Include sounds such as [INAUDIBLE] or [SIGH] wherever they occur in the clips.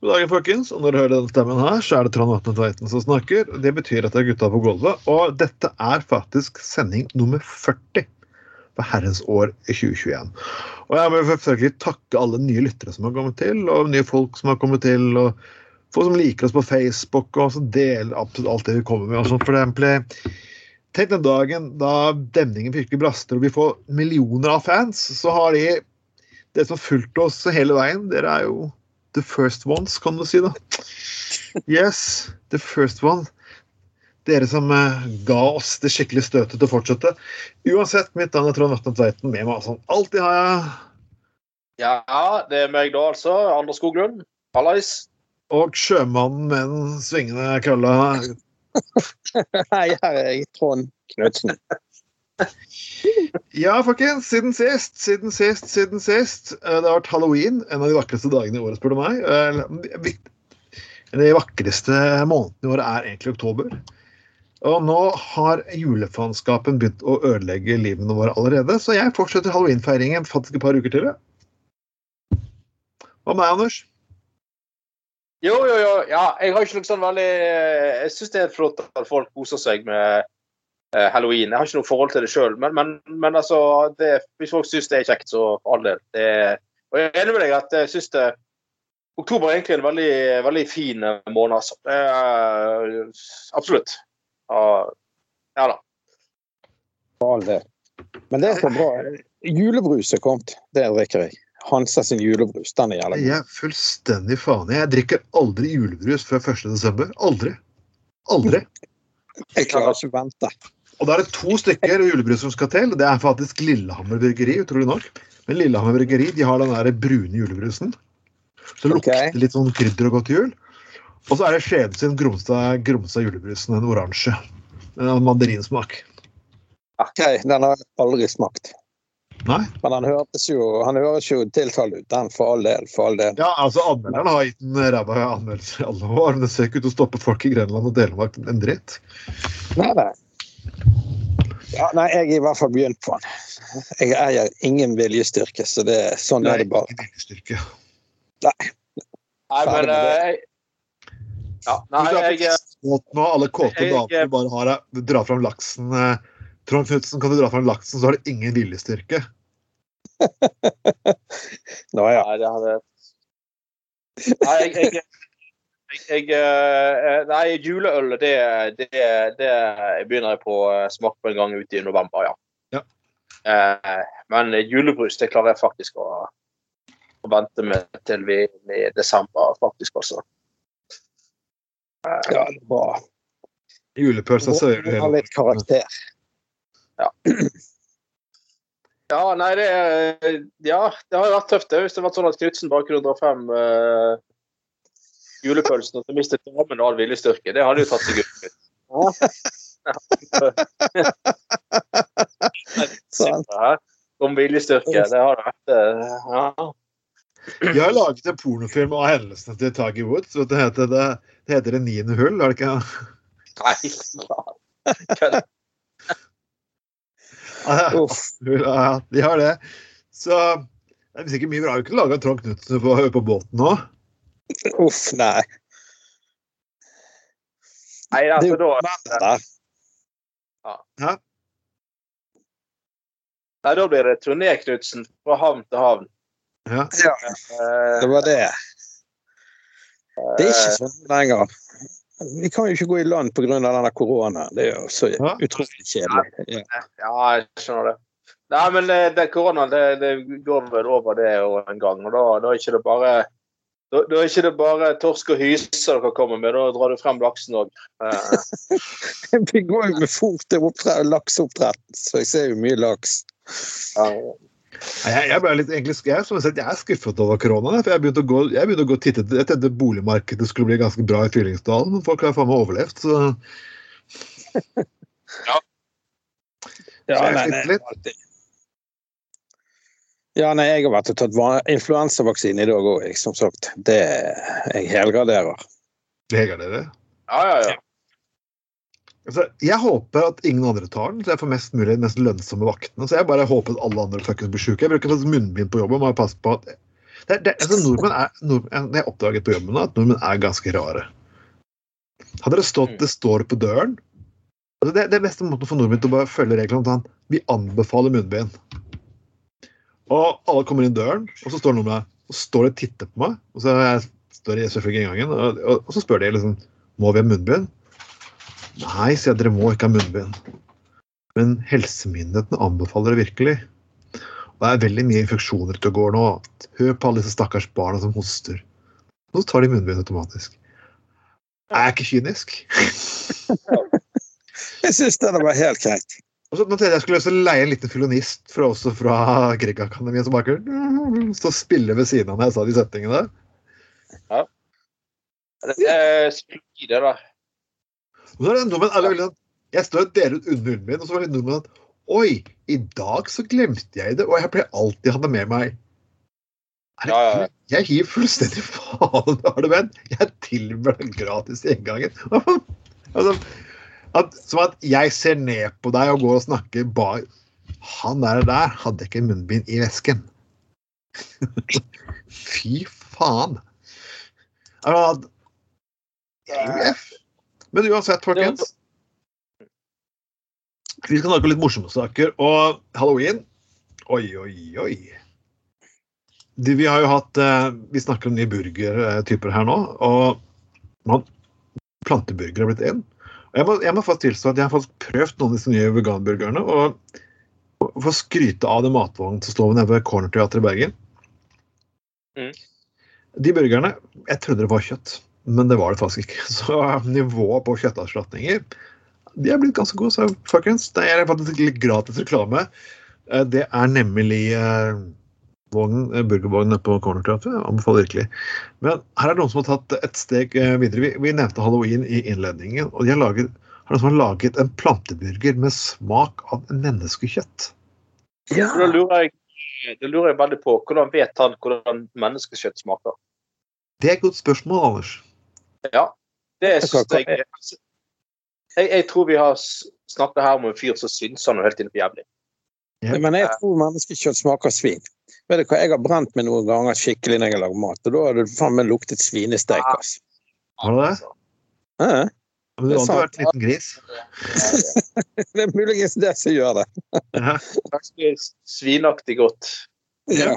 God dagen, folkens. Og når du hører denne stemmen her, så er det Trond Vatne Tveiten som snakker. Det betyr at det er gutta på gulvet. Og dette er faktisk sending nummer 40 for herrens år 2021. Og jeg vil selvfølgelig takke alle nye lyttere som har kommet til, og nye folk som har kommet til, og folk som liker oss på Facebook, og som deler absolutt alt det vi kommer med. Og for eksempel, Tenk den dagen da demningen virkelig braster og vi får millioner av fans, så har de Dere som har fulgt oss hele veien, dere er jo the first ones, kan du si, da. Yes, the first one. Dere som eh, ga oss det skikkelige støtet til å fortsette. Uansett, mitt navn er Trond Vatne Tveiten. Med meg sånn alltid har jeg Ja, det er meg da, altså. Anders Skoglund. Hallais. Og sjømannen med den svingende kølla. Hei, [LAUGHS] her er jeg, Trond Knutsen. [LAUGHS] Ja, folkens. Siden sist, siden sist, siden sist. Eh, Det har vært halloween. En av de vakreste dagene i året, spør du meg. Eh, De vakreste månedene i året er egentlig oktober. Og nå har julefanskapen begynt å ødelegge livene våre allerede, så jeg fortsetter halloweenfeiringen faktisk et par uker til. Hva med deg, Anders? Jo, jo, jo. Ja, jeg har ikke noe sånn veldig Jeg syns det er flott at folk koser seg med eh, halloween. Jeg har ikke noe forhold til det sjøl, men, men, men altså det, Hvis folk syns det er kjekt, så for all del. Det, og jeg er enig med deg at jeg syns det Oktober er egentlig en veldig, veldig fin eh, måned, altså. Det er, absolutt. Ja, ja da. For all del. Men det er så bra. Julebrus er kommet. Det drikker jeg. Hansa sin julebrus. Den er jævlig god. Jeg er fullstendig faen i. Jeg drikker aldri julebrus før 1. desember. Aldri. Aldri. Jeg klarer ikke å vente. Og da er det to stykker julebrus som skal til. Det er faktisk Lillehammer Bryggeri, utrolig nok. Men Lillehammer Bryggeri de har den der brune julebrusen. Så det okay. lukter litt sånn krydder og godt jul. Og så er det Skjeden sin Gromstad, Gromstad julebrusen, den oransje. Den har mandarinsmak. Ok, Den har jeg aldri smakt. Nei? Men han høres jo, han høres jo tiltalende ut, den, for all del. For all del. Ja, altså Anmelderen har gitt en ræva anmeldelse i alle år, men det ser ikke ut til å stoppe folk i Grenland og Telemark en dritt. Nei, nei. Ja, nei, jeg er i hvert fall begynt på den. Jeg eier ingen viljestyrke, så det, sånn er det bare. ikke. Nei, Ferdig men med det. eh, jeg, ja, nei, jeg, eh, nå, alle kåte damer bare har Du drar fram laksen. eh, Trond Knutsen, kan du dra fram laksen, så har du ingen viljestyrke. [LAUGHS] Nå ja. Nei, det hadde Nei, jeg, jeg, jeg, jeg eh, Nei, juleøl, det, det, det begynner jeg på å smake på en gang ute i november, ja. Ja. Eh, men julebrus, det klarer jeg faktisk å, å vente med til vi i desember, faktisk, altså. ja det er bra. Julepølsa serverer du Må ha litt karakter. Ja, nei, det er- Ja, det har jo vært tøft, det. Hvis det hadde vært sånn at Knutsen bare kunne dra frem uh, julepølsen og så mistet damen all viljestyrke, det hadde jo tatt seg ut. Ja. Om viljestyrke, det har det vært eh, ja. Jeg har laget en pornofilm av hendelsene til Tiger Woods. Det heter det, det heter Det niende hull, er det ikke? Nei. Kødd. Ja, de har det. Så det er sikkert mye bra. Vi kunne laga Trond Knutsen på, på båten nå. [LAUGHS] Uff, nei. Nei, altså da ja. Nei, da blir det turné, Knutsen. Fra havn til havn. Ja. Ja, Eh, det var det. Det er ikke sånn lenger. Vi kan jo ikke gå i land pga. denne koronaen. Det er jo så utrolig kjedelig. Ja. Ja, jeg skjønner det. Nei, men eh, det, koronaen det, det går vel over det en gang. og Da, da er ikke bare da, da er ikke det bare torsk og hyse dere kommer med, da drar du frem laksen òg. Vi går jo med fot til oppdre- lakseoppdrett, så jeg ser jo mye laks. Ja. Jeg, jeg, ble litt, egentlig, jeg, som jeg, sett, jeg er skuffet over koronaen. For jeg begynte å gå, jeg begynte å gå og titte Jeg tenkte boligmarkedet skulle bli ganske bra i Fyllingsdalen, men folk har faen meg overlevd. Så Ja, Så jeg nei, nei, litt. Ja, nei, jeg har vært og tatt va- influensavaksine i dag òg, som sagt. Det jeg helgraderer. Leger dere? Ja, ja, ja. Altså, jeg håper at ingen andre tar den, så jeg får mest mulig de mest lønnsomme vaktene. Så jeg bare håper at alle andre fuckings blir sjuke. Jeg bruker faktisk munnbind på jobben. Må passe på at det, er- det, altså, nordmenn er, nordmenn, Jeg oppdaget på jobben at nordmenn er ganske rare. Hadde det stått Mm. det står på døren altså, det, det er beste måten for nordmenn til å bare følge reglene. Sånn, vi anbefaler munnbind. Og alle kommer inn døren, og så står noen med og står og titter på meg. Og så jeg står jeg selvfølgelig i gangen, og, og, og så spør de liksom må vi ha munnbind. Nei, sier jeg, dere må ikke ha munnbind. Men helsemyndighetene anbefaler det virkelig. Og det er veldig mye infeksjoner ute og går nå. Hør på alle disse stakkars barna som hoster. Nå tar de munnbind automatisk. Jeg Er ikke kynisk? [LAUGHS] Jeg syns det var helt greit. Og så tenkte jeg jeg skulle også leie en liten fiolinist fra, også fra Griegakademiet som baker. Så spille ved siden av når jeg sa de setningene Ja. Det er det da. Og så er det nordmenn alle veldig sånn Jeg står og deler ut underhunden min, og så var det nordmenn at Oi, i dag så glemte jeg det, og jeg pleier alltid å ha det med meg. Det, Ja, ja. Jeg gir fullstendig [LAUGHS] faen har du men. Jeg tilbyr den gratis i inngangen. [LAUGHS] altså, at, som at jeg ser ned på deg og går og snakker bak Han der, der hadde ikke munnbind i vesken. [LAUGHS] Fy faen. Altså, Men uansett, folkens. Vi skal snakke litt morsomme saker. Og halloween Oi, oi, oi. De, vi har jo hatt eh, Vi snakker om nye burgertyper her nå. Og man, planteburger har blitt inn. Jeg må, jeg må faktisk tilstå at jeg har faktisk prøvd noen av disse nye veganburgerne. Og for å skryte av den matvognen som står nede ved Cornerteatret i Bergen Mm. De burgerne Jeg trodde det var kjøtt, men det var det faktisk ikke. [LAUGHS] Så nivået på kjøtterstatninger de er blitt ganske gode, så folkens. Det er faktisk litt gratis reklame. Eh, Det er nemlig eh, eh, burgervognen på Cornerteatret. Jeg Anbefaler virkelig. Men her er det noen som har tatt et steg eh, videre. Vi, vi nevnte halloween i innledningen. og de har laget, er noen som har laget en planteburger med smak av menneskekjøtt. Ja. Da lurer jeg da lurer jeg veldig på hvordan vet han hvordan menneskekjøtt smaker? Det er et godt spørsmål, Anders. Ja, det syns jeg jeg, jeg tror vi har snakket her om en fyr som syns han er helt innpå jævlig. Ja. Men jeg tror menneskekjøtt smaker svin. Vet du hva, Jeg har brent meg noen ganger skikkelig når jeg har lagd mat, og da har det faen meg luktet svinesteik. Har du det? Ja. Men du har alltid vært en liten gris. [LAUGHS] Det er muligens det som gjør det. Ganske svinaktig godt. Ja.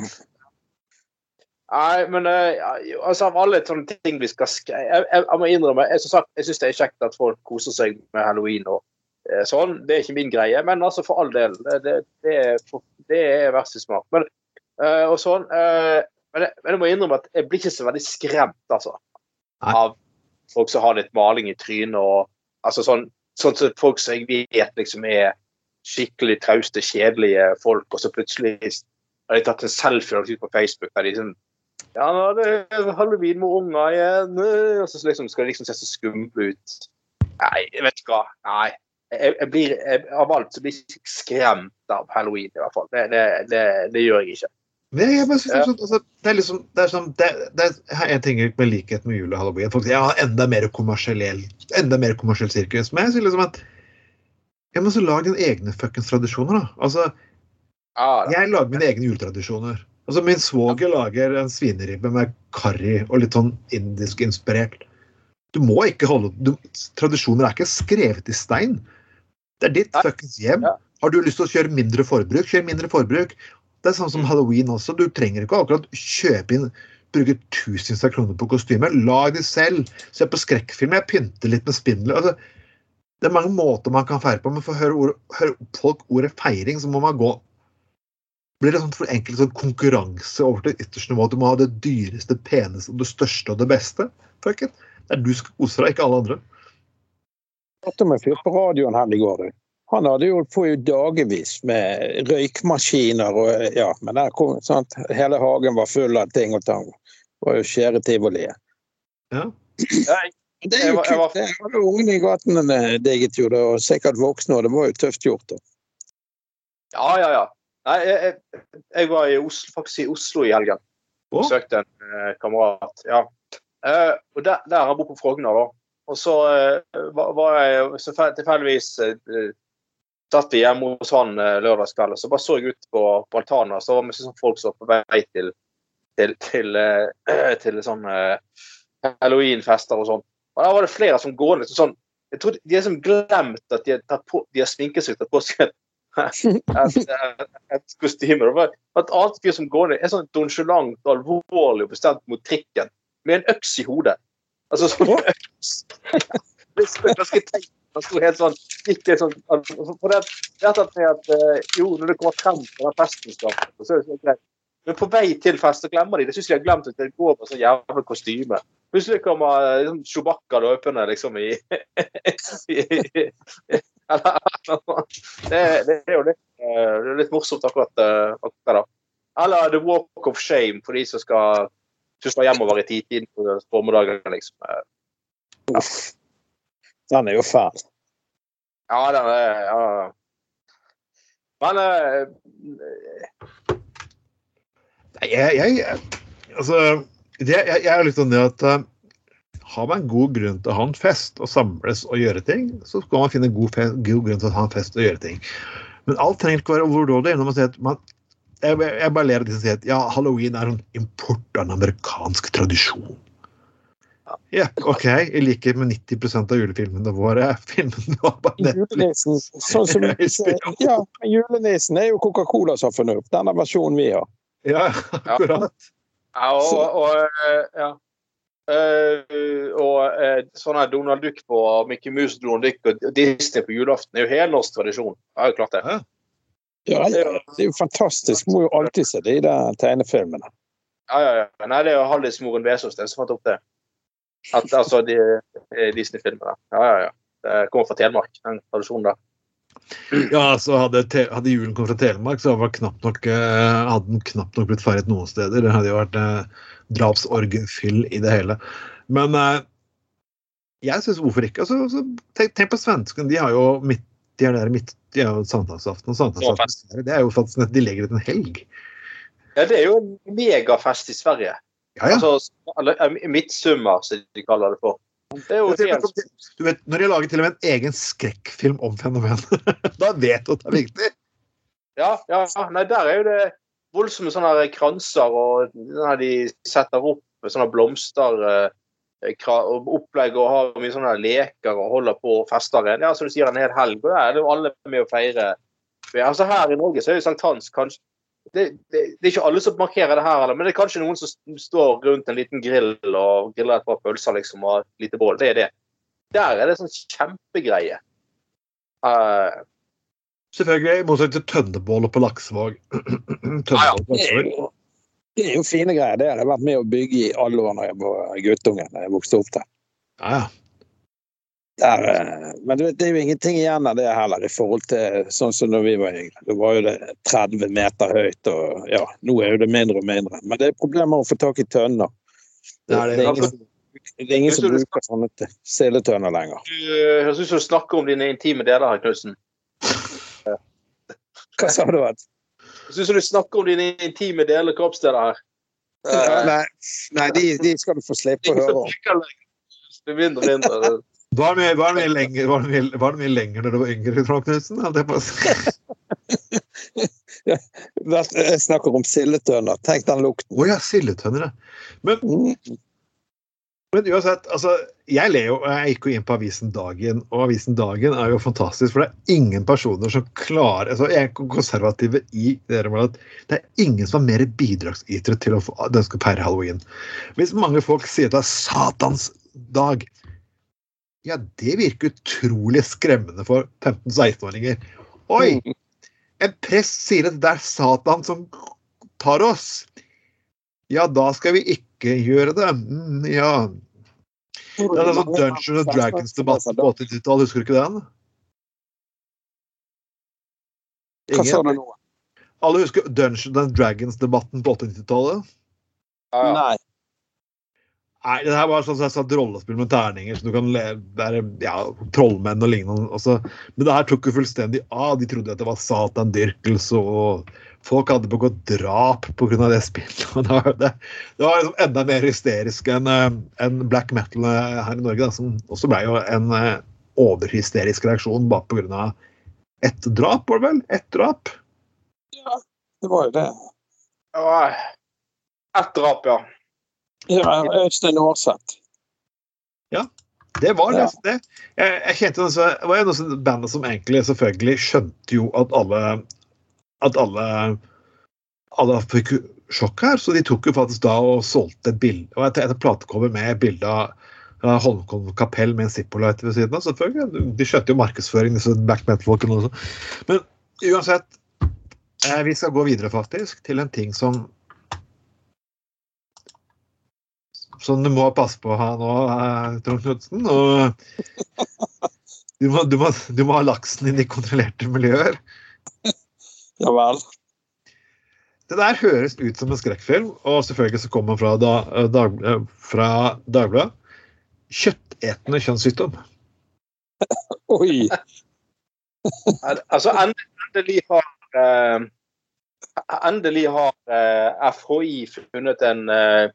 Nei, men uh, altså, av alle sånne ting vi skal sk jeg, jeg, jeg må innrømme jeg, sagt, jeg syns det er kjekt at folk koser seg med halloween og eh, sånn. Det er ikke min greie, men altså for all del. Det, det, det, er, for, det er verst i smak. Men, eh, og sånn, Uh, men, jeg, men jeg må innrømme at jeg blir ikke så veldig skremt, altså. Nei. Av folk som har litt maling i trynet og altså sånn, sånn som folk som jeg vet liksom er skikkelig trauste, kjedelige folk, og så plutselig har de tatt en selfie og lagt ut på Facebook der de sånn ja, nå er det halloween med unger igjen. Og så liksom skal de liksom se så skumle ut. Nei, vet ikke hva. Nei. Jeg, jeg blir, jeg, av alt så blir jeg ikke skremt av halloween, i hvert fall. Det, det, det, det gjør jeg ikke. Men jeg, bare synes det, er sånn, altså, det er liksom det er sånn, det, det er, jeg tenker en ting med likhet med jul og halloween. Faktisk, jeg har enda mer kommersiell enda mer kommersiell sirkus. Men jeg sier liksom at ja, men så lag dine egne fuckings tradisjoner, da. Altså, ah, da. jeg lager mine egne juletradisjoner. Altså, Min svoger lager en svineribbe med karri og litt sånn indisk inspirert. Du må ikke holde du, Tradisjoner er ikke skrevet i stein. Det er ditt fuckings hjem. Ja. Har du lyst til å kjøre mindre forbruk, kjør mindre forbruk. Det er sånn Mm. som halloween også. Du trenger ikke akkurat kjøpe inn bruke tusenvis av kroner på kostymer. Lag de selv. Se på skrekkfilmer. Jeg Pynte litt med spindler. Altså, det er mange måter man kan feire på, men for å høre, ordet, høre folk ordet feiring, så må man gå blir det sånn for enkelt sånn konkurranse over til ytterste nivå. Du må ha det dyreste, peneste, og det største og det beste. Fuck. Det er du som skal kose deg, ikke alle andre. Hørte om en fyr på radioen her i går. Han hadde jo på i dagevis med røykmaskiner og ja, men der kom, sant? hele hagen var full av ting og tang. Det var jo skjære tivoliet. Ja, Det er jo var- jeg var- kult. Det hadde ungene i gatene digget jo det, og sikkert voksne, og det var jo tøft gjort. da. Ja, ja, ja. Nei, jeg, jeg, jeg var i Oslo, faktisk i Oslo i helgen. Besøkte en eh, kamerat. Ja. Eh, og der, der jeg bor på Frogner, da. Og så eh, var, var jeg tilfeldigvis eh, satt vi hjemme hos han lørdagskvelden, og så bare så jeg ut på, på altanen, så var det sånn folk som var på vei til til, til, eh, [CLEARS THROAT] til sånn eh, halloweenfester og sånn. Og der var det flere som går litt sånn Jeg tror de har liksom glemt at de har, på, de har sminket seg og tatt på seg [LAUGHS] et, et, et, kostyme. Det var et annet fyr som går ned, er sånn nonchalant og alvorlig og bestemt mot trikken med en øks i hodet. Altså sånn [LAUGHS] øks. Det er ganske teit. Han sto helt sånn litt sånn For det, det er at, at eh, jo, når det kommer frem til den festen, så er det så greit. Men på vei til fest så glemmer de det. Syns de har glemt at det går med sånn jævla kostyme. Plutselig kommer eh, liksom, Chewbacca løpende liksom i, eller, det, det er jo litt, eh, det er litt morsomt akkurat, eh, akkurat da. Eller The Walk of Shame for de som skal tusle hjemover i titiden på formiddagen. liksom. Eh, Uff. Den er jo fæl. Ja, den er ja. Men uh, Nei, Jeg, jeg, altså, det, jeg, jeg er litt sånn det at uh, har man god grunn til å ha en fest og samles og gjøre ting, så skal man finne god, fest, god grunn til å ha en fest og gjøre ting. Men alt trenger ikke være overdådig. Når man sier at man, jeg, jeg bare ler av de som sier at ja, halloween er en import av en amerikansk tradisjon. Ja, OK. I likhet med 90% av julefilmene våre. Filmene var bare Julenissen, sånn som [LAUGHS] Ja, julenissen er jo Coca-Cola som har funnet opp denne versjonen vi har. Ja, akkurat. Ja, og, og eh, ja. Uh, og uh, sånn her Donald Duck på Mickey Mouse, Donald Duck og Disney på julaften er jo helnorsk tradisjon. Ja, jo klart det. Ja. Ja, det er jo fantastisk. Må jo alltid se de der tegnefilmene. Ja, ja, ja. Nei, det er jo Hallis Moren Vesaas det som fant opp det. At, altså de eh, Disney-filmene. Ja, ja, ja. Det kommer fra Telemark, den tradisjonen der. Ja, altså hadde, hadde julen kommet fra Telemark, så hadde, eh, hadde den knapt nok blitt feiret noen steder. Det hadde jo vært eh, drapsorgfyll i det hele. Men eh, jeg syns hvorfor ikke? Altså, altså, tenk, tenk på svenskene. De har jo midt, de er der midt, de har jo sankthansaften. Og sankthansaften det er jo faktisk de legger ut en helg. Ja, det er jo en megafest i Sverige. Ja, ja. Altså, eh, midtsummer, som de kaller det for. Det helt Du vet, når de lager til og med en egen skrekkfilm om fenomenet, [LAUGHS] da vet du at det er viktig. Ja, ja. Nei, der er jo det voldsomme sånne kranser, og når de setter opp sånne blomster eh, kra- og opplegg og har mye sånne leker og holder på og fester en. Ja, som du sier, en hel helg. Og der er det jo alle med å feire. Altså Her i Norge så er jo sankthans kanskje det, det, det er ikke alle som markerer det her, men det er kanskje noen som står rundt en liten grill og griller et par pølser liksom, og et lite bål. Det er det. Der er det sånn kjempegreie. Uh, Selvfølgelig, i motsetning til Tønnebålet på Laksevåg. [CLEARS THROAT] På Det er Laksevåg. jo, det er jo fine greier. Det har jeg vært med å bygge i alle år når jeg var guttunge. Jeg vokste opp der. Ja, ja. Der, eh, men du vet, det er jo ingenting igjen av det heller i forhold til sånn som når vi var yngre. Da var jo det 30 meter høyt, og ja, nå er jo det mindre og mindre. Men det er problemer å få tak i tønner. Det, Det er det. det er ingen, det er ingen som bruker sånne seletønner lenger. Du høres ut som du snakker om dine intime deler her, Knutsen. [LAUGHS] Hva sa du? Jeg syns du snakker om dine intime deler kroppsdeler her. Eh, Nei, nei de, de skal du få slippe å høre om. Det er mindre og mindre. [LAUGHS] Var det mye, var det mye lenger, var det mye, var det mye lenger når du var yngre, Trond Knutsen? [LAUGHS] jeg snakker om sildetønner. Tenk den lukten. Å ja, sildetønner. Men, Mm. men uansett, altså, jeg ler jo, jeg gikk jo inn på avisen Dagen, og avisen Dagen er jo fantastisk, for det er ingen personer som klarer altså Jeg er konservative i det at det er ingen som er mer bidragsytere til å få den skal peire halloween. Hvis mange folk sier at det er Satans dag, ja, det virker utrolig skremmende for 15-16-åringer. Oi! En prest sier at det er Satan som tar oss. Ja, da skal vi ikke gjøre det. Mm, ja. Det er sånn Dungeons and Dragons-debatten på 80-tallet, husker du ikke den? Hva sa du nå? Alle husker Dungeons and Dragons-debatten på 80-tallet? Ja, ja. Nei. Nei, det her var sånn som jeg sa, et rollespill med terninger, så du kan le- være ja, trollmenn og lignende. Også. Men det her tok jo fullstendig av. De trodde at det var satandyrkelse, og folk hadde begått drap pga. det spillet. [LAUGHS] Det, var- det, det var liksom enda mer hysterisk enn en black metal eh, her i Norge, da, som også ble jo en eh, overhysterisk reaksjon bare pga. ett drap, var det vel? Ett drap. Det var jo det. Ja, Ett drap, ja. Ja, Øystein Aarseth. Det var Ja. nesten det. Jeg, jeg kjente også, Det var jo sånne bandet som egentlig selvfølgelig skjønte jo at alle at alle alle fikk jo sjokk her, så de tok jo faktisk da og solgte et bilde og et, et platecover med bilde av Holmenkollen kapell med en Zippo-light ved siden av. selvfølgelig. De skjønte jo markedsføring, disse back metal-folkene også. Men uansett, eh, vi skal gå videre faktisk til en ting som som du må passe på her nå, eh, Trond Knutsen. Og [LAUGHS] du må, du, må, du må ha laksen inn i kontrollerte miljøer. Ja vel. Det der høres ut som en skrekkfilm, og selvfølgelig så kommer den fra, da, eh, dag, eh, fra Dagbladet. Kjøttetende kjønnssykdom. [LAUGHS] Oi. Altså, endelig har eh, Endelig har eh, FHI funnet en eh,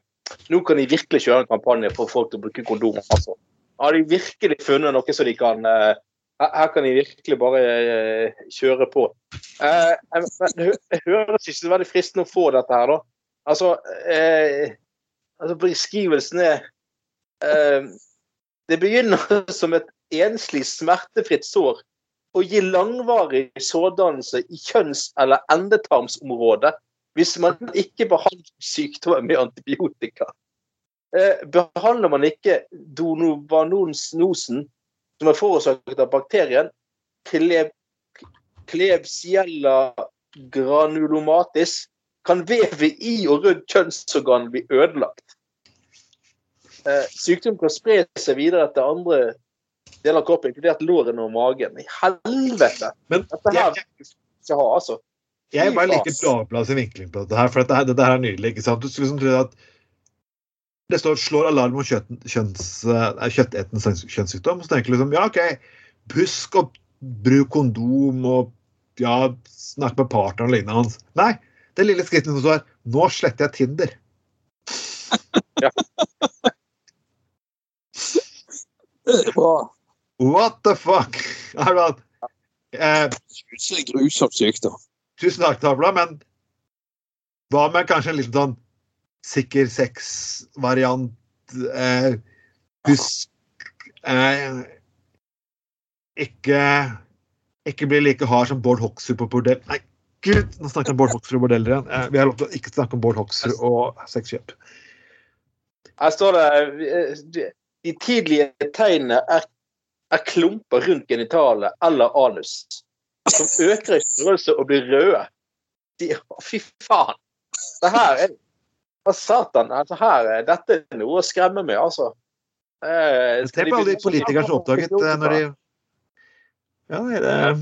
Nå kan de virkelig kjøre en kampanje for folk til å bruke kondom. Altså. Har de virkelig funnet noe som de kan uh, her- kan de virkelig bare uh, kjøre på. Uh, men det høres ikke så veldig fristende å få dette her, da. Altså, altså Beskrivelsen er Det begynner [LAUGHS] som et enslig, smertefritt sår og gir langvarig sårdannelse i kjønns- eller endetarmsområdet hvis man ikke behandler sykdommen med antibiotika. Eh, behandler man ikke donovanonsnosen, som er forårsaket av bakterien Kleb, Klebsiella granulomatis, kan vevet i og rundt kjønnsorganet bli ødelagt. Eh, sykdom kan spre seg videre til andre deler av kroppen, inkludert lårene og magen. I helvete! Men Dette her vil jeg ikke ha, altså. Jeg bare Fy liker faen. Dagbladets vinkling på dette her, for dette, dette her er nydelig. ikke sant? Du skulle liksom tro at det står 'slår alarm om kjøtt, kjønns, eh, kjønnssykdom'. Så tenker du liksom ja, OK, husk å bruke kondom og ja, snakke med partneren og lignende hans. Nei, det lille skrittet som står 'nå sletter jeg Tinder'. [LAUGHS] Det er bra. What the fuck? Er det at, eh, grusom sykdom. Tusen takk, Tavla, men hva med kanskje en liten sånn sikker sex-variant? Eh, husk eh, ikke ikke bli like hard som Bård Hoksrud på bordell. Nei, gud! Nå snakker jeg om Bård Hoksrud og bordeller igjen. Eh, vi har lov til å ikke snakke om Bård Hoksrud og sexkjøp. Her står det eh, De tidlige tegnene er, er klumper rundt genitalet eller anus, som øker i størrelse og blir røde. De, fy faen! Det her er Hva satan? Altså, her, er- dette er noe å skremme med, altså. Eh, Se på alle de politikerne som oppdaget eh, når de Ja, det er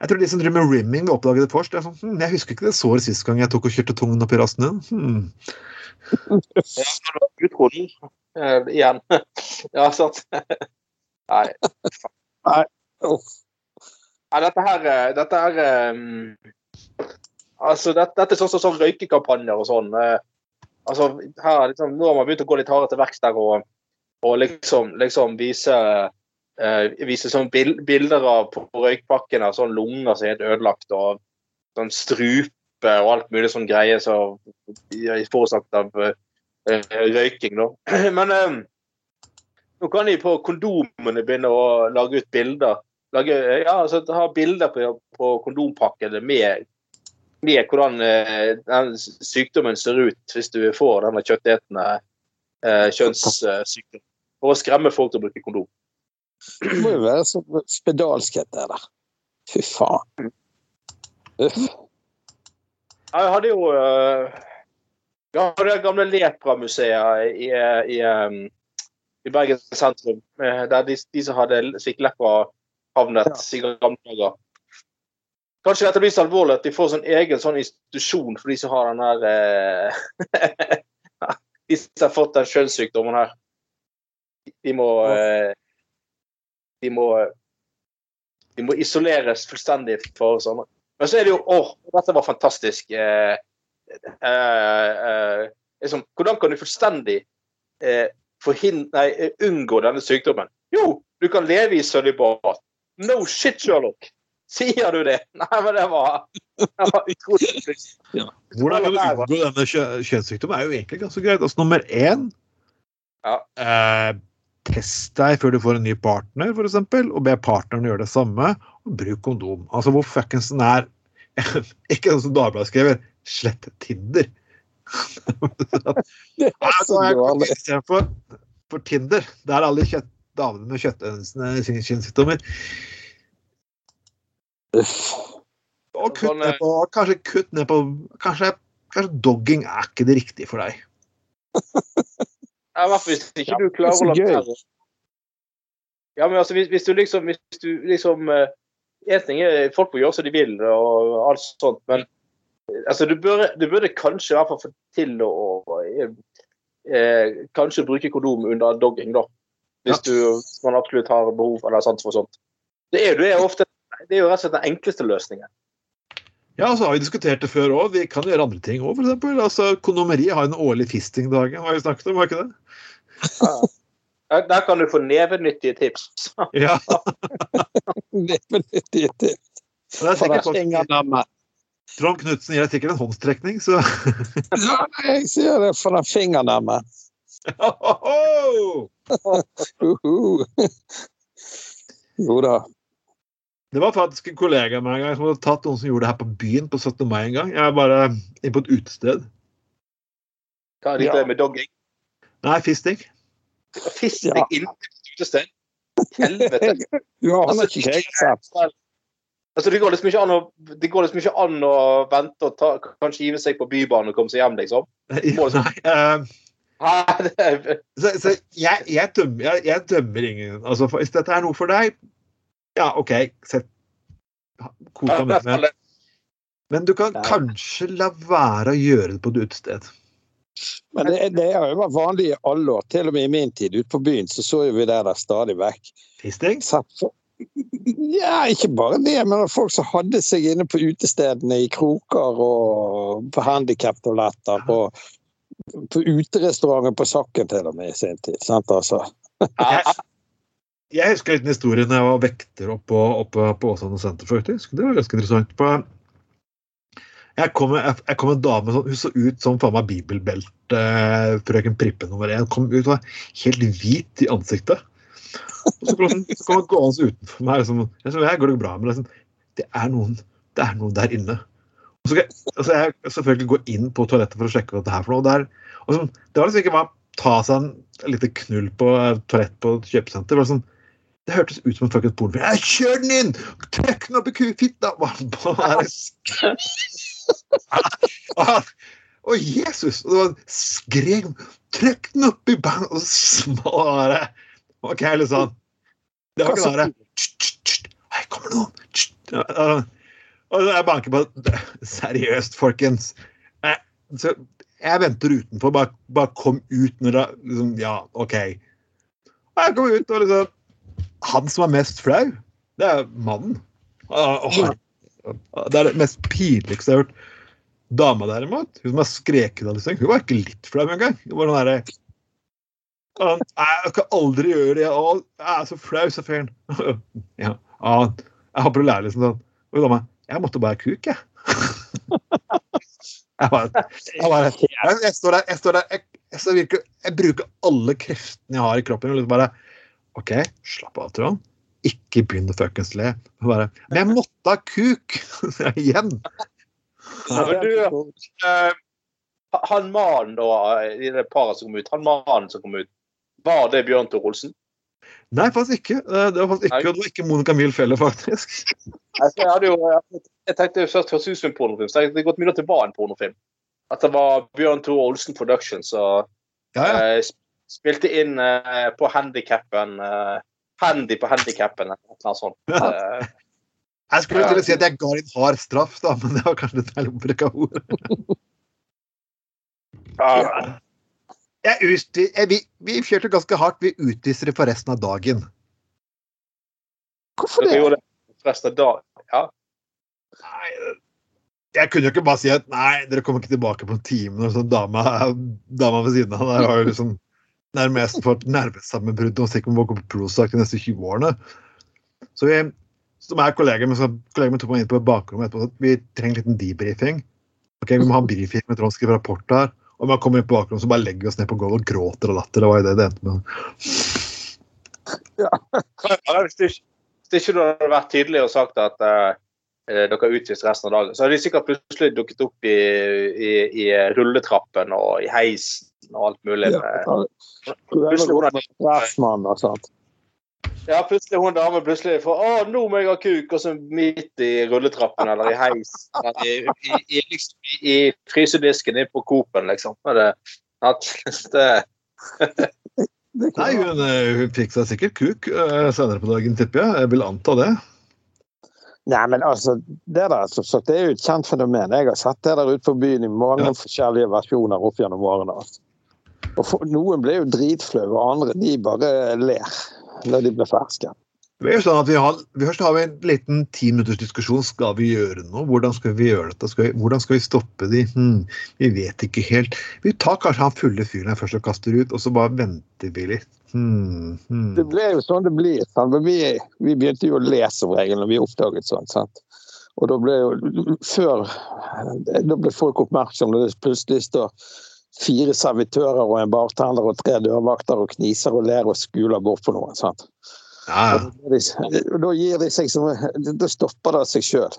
Jeg tror de som driver med rimming, oppdaget det først. Det er sånn, hm, jeg husker ikke det såret sist gang jeg tok og kjørte tungen opp i rassen din. [LAUGHS] Utrolig. Eh, igjen. [LAUGHS] ja, sant. [LAUGHS] Nei. Uff. Nei, dette her, eh, dette er um, Altså, dette, dette er sånn som sånn, røykekampanjer og sånn. Uh, altså, her, liksom, nå har man begynt å gå litt hardere til verks der og, og liksom, liksom vise uh, vise sånn bil, bilder av på, på av sånn lunger som er helt ødelagt, og sånn strupe og alt mulig sånn greier som er forårsaket av uh, røyking, da. [CLEARS THROAT] Men eh, nå kan de på kondomene begynne å lage ut bilder lage, ja, altså, ha bilder på, på kondompakkene med, med hvordan eh, den sykdommen ser ut hvis du får denne kjøttetende eh, kjønnssykdom. For å skremme folk til å bruke kondom. Det må jo være så spedalskhet det der. Fy faen. Uff. Jeg hadde jo eh, Vi hadde det gamle Lepra-museet i, i, eh, i Bergen sentrum. Der de, de som hadde fikk lepra, havnet i gamle dager. Kanskje dette blir så alvorlig at de får sånn egen sånn institusjon for de som har den her eh, [LAUGHS] De som har fått den kjønnssykdommen her, de må eh, De må de må isoleres fullstendig for oss andre. Men så er det jo Å, dette var fantastisk. Eh, eh, eh, liksom, hvordan kan du fullstendig eh, forhind- nei, unngå denne sykdommen? Jo, du kan leve i sølibat. No shit, Sherlock! Sier du det? Nei, men det var, det var utrolig. Hvordan kan du unngå denne kjø- kjønnssykdommen, er jo egentlig ganske greit. Altså, nummer én Ja. eh, Test deg før du får en ny partner, f.eks., og be partneren gjøre det samme. Og bruk kondom. Altså hvor fuckings den er [LAUGHS] Ikke sånn som Dagbladet skriver, slett Tinder. [LAUGHS] Det er så Altså, jeg for, for Tinder, der er alle kjøtt, damene med kjøttønsende kjønnssykdommer. Og kutt Sånn, ned eh, på, kanskje kutt ned på kanskje, kanskje dogging er ikke det riktige for deg. Ja, I hvert fall hvis ikke du klarer å la være. Ja, men altså, hvis, hvis du liksom Hvis du liksom eh, En ting er folk må gjøre som de vil og alt sånt, men eh, altså, du burde, du burde kanskje i hvert fall få til å eh, eh, Kanskje bruke kondom under dogging, da. Hvis du hvis man absolutt har behov eller sans for sånt. Det er, det er ofte det er jo rett og slett den enkleste løsningen. Ja, så har vi diskutert det før òg. Vi kan gjøre andre ting òg, f.eks. Altså, kondomeriet har en årlig fistingdag. Har vi snakket om, har ikke det? Der, der kan du få nevenyttige tips. [LAUGHS] Ja. [LAUGHS] nevenyttige tips. Det er sikkert det folk. Trond Knutsen gir deg sikkert en håndstrekning, så Ja, jeg sier det for den fingernavnet. Jo da. Det var faktisk en kollega med en gang som hadde tatt noen som gjorde det her på byen på 17. mai en gang. Jeg er bare inne på et utested. Hva er det Ja. med dogging? Nei, fisting. Fisting Ja. inne på et utested? Helvete. [LAUGHS] Du aner Altså, ikke hva. Altså, det går liksom ikke an å, det går liksom ikke an å vente og ta, kanskje give seg på bybanen og komme seg hjem, liksom. [LAUGHS] Må- eh, Nei, er, så, så jeg, jeg, dømmer, jeg, jeg dømmer ingen. Altså, for, hvis dette er noe for deg, ja, OK, sett Kos deg med det. Men du kan kanskje la være å gjøre det på et utested. Men det, det har jo vært vanlig i alle år. Til og med i min tid ute på byen så så vi det der stadig vekk. Fisting? Ja, ikke bare det, men folk som hadde seg inne på utestedene i kroker og på handikaptoaletter og på uterestauranten på Sakken til og med i sin tid. Sant, altså. jeg, Jeg husker en liten historie da jeg var vekter oppe, oppe på Åsane senter, faktisk. Det var ganske interessant. På, jeg kom jeg, jeg kom en dame sånn, hun så ut som faen meg bibelbelte, frøken Prippe nummer én. Kom ut og var helt hvit i ansiktet. Og så kom hun så kom hun gående utenfor meg. Liksom, jeg så, jeg går det bra, men liksom, det, er noen, det er noen der inne. Og så skal jeg, jeg selvfølgelig gå inn på toalettet for å sjekke hva det er for noe. Der, og så, det var liksom ikke bare ta seg en, en liten knull på et toalett på et kjøpesenter. Det, var sånn, det hørtes ut som en fuckings pornofilm. Kjør den inn! Trekk den opp i kufitta! Å? [LAUGHS] Ah, Å, Jesus! Og det var skrek Trykk den opp i bang! Og så smalt det. OK, liksom. sånn. Det var ikke bare Hei, «Tsk, tsk, tsk, kommer det noen! Tsk». Ja, ja. Og jeg banker på [LAUGHS] Seriøst, folkens. Jeg, så jeg venter utenfor. Bare, bare kom ut når det liksom, Ja, OK. Og jeg kom ut, og liksom Han som er mest flau, det er mannen. Og, og, det er det mest pinligste jeg har hørt. Dama derimot, hun som har skreket av liksom, hun var ikke litt flau engang. Hun var sånn der, «Å, Jeg kan aldri gjøre det. Å, jeg er så flau, sa fyren. [LAUGHS] Ja, jeg håper du lærer liksom sånn. Og dama Jeg måtte bare kuk, jeg. [LAUGHS] Jeg, bare, jeg, bare, jeg, står der, jeg, står der jeg, står jeg bruker alle kreftene jeg har i kroppen. Og liksom bare OK, slapp av, Trond. Ikke begynn å fuckings le. Bare, Men jeg måtte ha kuk! [LAUGHS] Igjen. Ja, du, eh, han mannen da, i det paret som kom ut, han mannen som kom ut, var det Bjørn Tor Olsen? Nei, faktisk ikke. Eh, Det var faktisk ikke, det var ikke Monica heller, faktisk. Altså, jeg, hadde jo, jeg tenkte først høres ut som en pornofilm, så jeg hadde det gått mye at det var en pornofilm. At det var Bjørn Tore Olsen Productions som Ja, ja. uh, spilte inn uh, på handikappen uh, Handy på handikappen, eller noe sånt. [LAUGHS] Ja. Jeg skulle til å si at jeg ga en hard straff, da, men det var kanskje litt feil bruk av ord. ja. Jeg vi, vi kjørte ganske hardt. Vi utviser det for resten av dagen. Hvorfor det? resten av dagen. Ja. Nei, jeg kunne jo ikke bare si at nei, dere kommer ikke tilbake på en time når sånn dama, dama ved siden av der har jo liksom nærmest fått nervesammenbrudd og sikkert må gå på Prozac de neste 20 årene. Så vi, som er kolleger, men så kolleger tok meg inn på bakrommet etterpå vi trenger en liten debrifing. Ok, Vi må ha en briefing med Trond skriver rapport her. Og man kommer inn på bakrommet, så bare legger vi oss ned på gulvet og gråter av latter. Det var jo det det endte med. Ja, Hvis det ikke- hvis ikke du hadde vært tydelig og sagt at eh, eh, dere er utvist resten av dagen, så hadde de sikkert plutselig dukket opp i, i, i rulletrappen og i heisen og alt mulig. Ja, det er, det var det Drapsmann det sånt. Ja, plutselig hun dame plutselig får Å, nå må jeg ha kuk! Og så midt i rulletrappen eller i heis. Eller i, i, i, liksom, i, i frysedisken inne på Coop-en, liksom. Er det, at, [LAUGHS] det, Det Nei, hun, eh, hun fikk seg sikkert kuk eh, senere på dagen, tipper jeg. Jeg vil anta det. Nei, men altså, det der, så, så, det er jo et kjent fenomen. Jeg har sett det der ute på byen i mange Ja. forskjellige versjoner opp gjennom årene. Altså. Og for, noen blir jo dritflaue, og andre de bare ler når de blir ferske. Det er jo sånn at vi har, vi Først har vi en liten ti minutters diskusjon. Skal vi gjøre noe? Hvordan skal vi gjøre dette? Skal vi, hvordan skal vi stoppe de? Hm, vi vet ikke helt. Vi tar kanskje han fulle fyren her først og kaster ut, og så bare venter vi litt. Hmm, hmm. Det ble jo sånn det blir. Vi, vi begynte jo å lese om regel når vi oppdaget sånt. Sant? Og da ble jo før Da ble folk oppmerksomme og det plutselig står fire servitører og en bartender og tre dørvakter og kniser og ler og skuler bort på noe. Sant? Ja, Og da blir de- og da gir de seg som Da stopper det seg sjøl.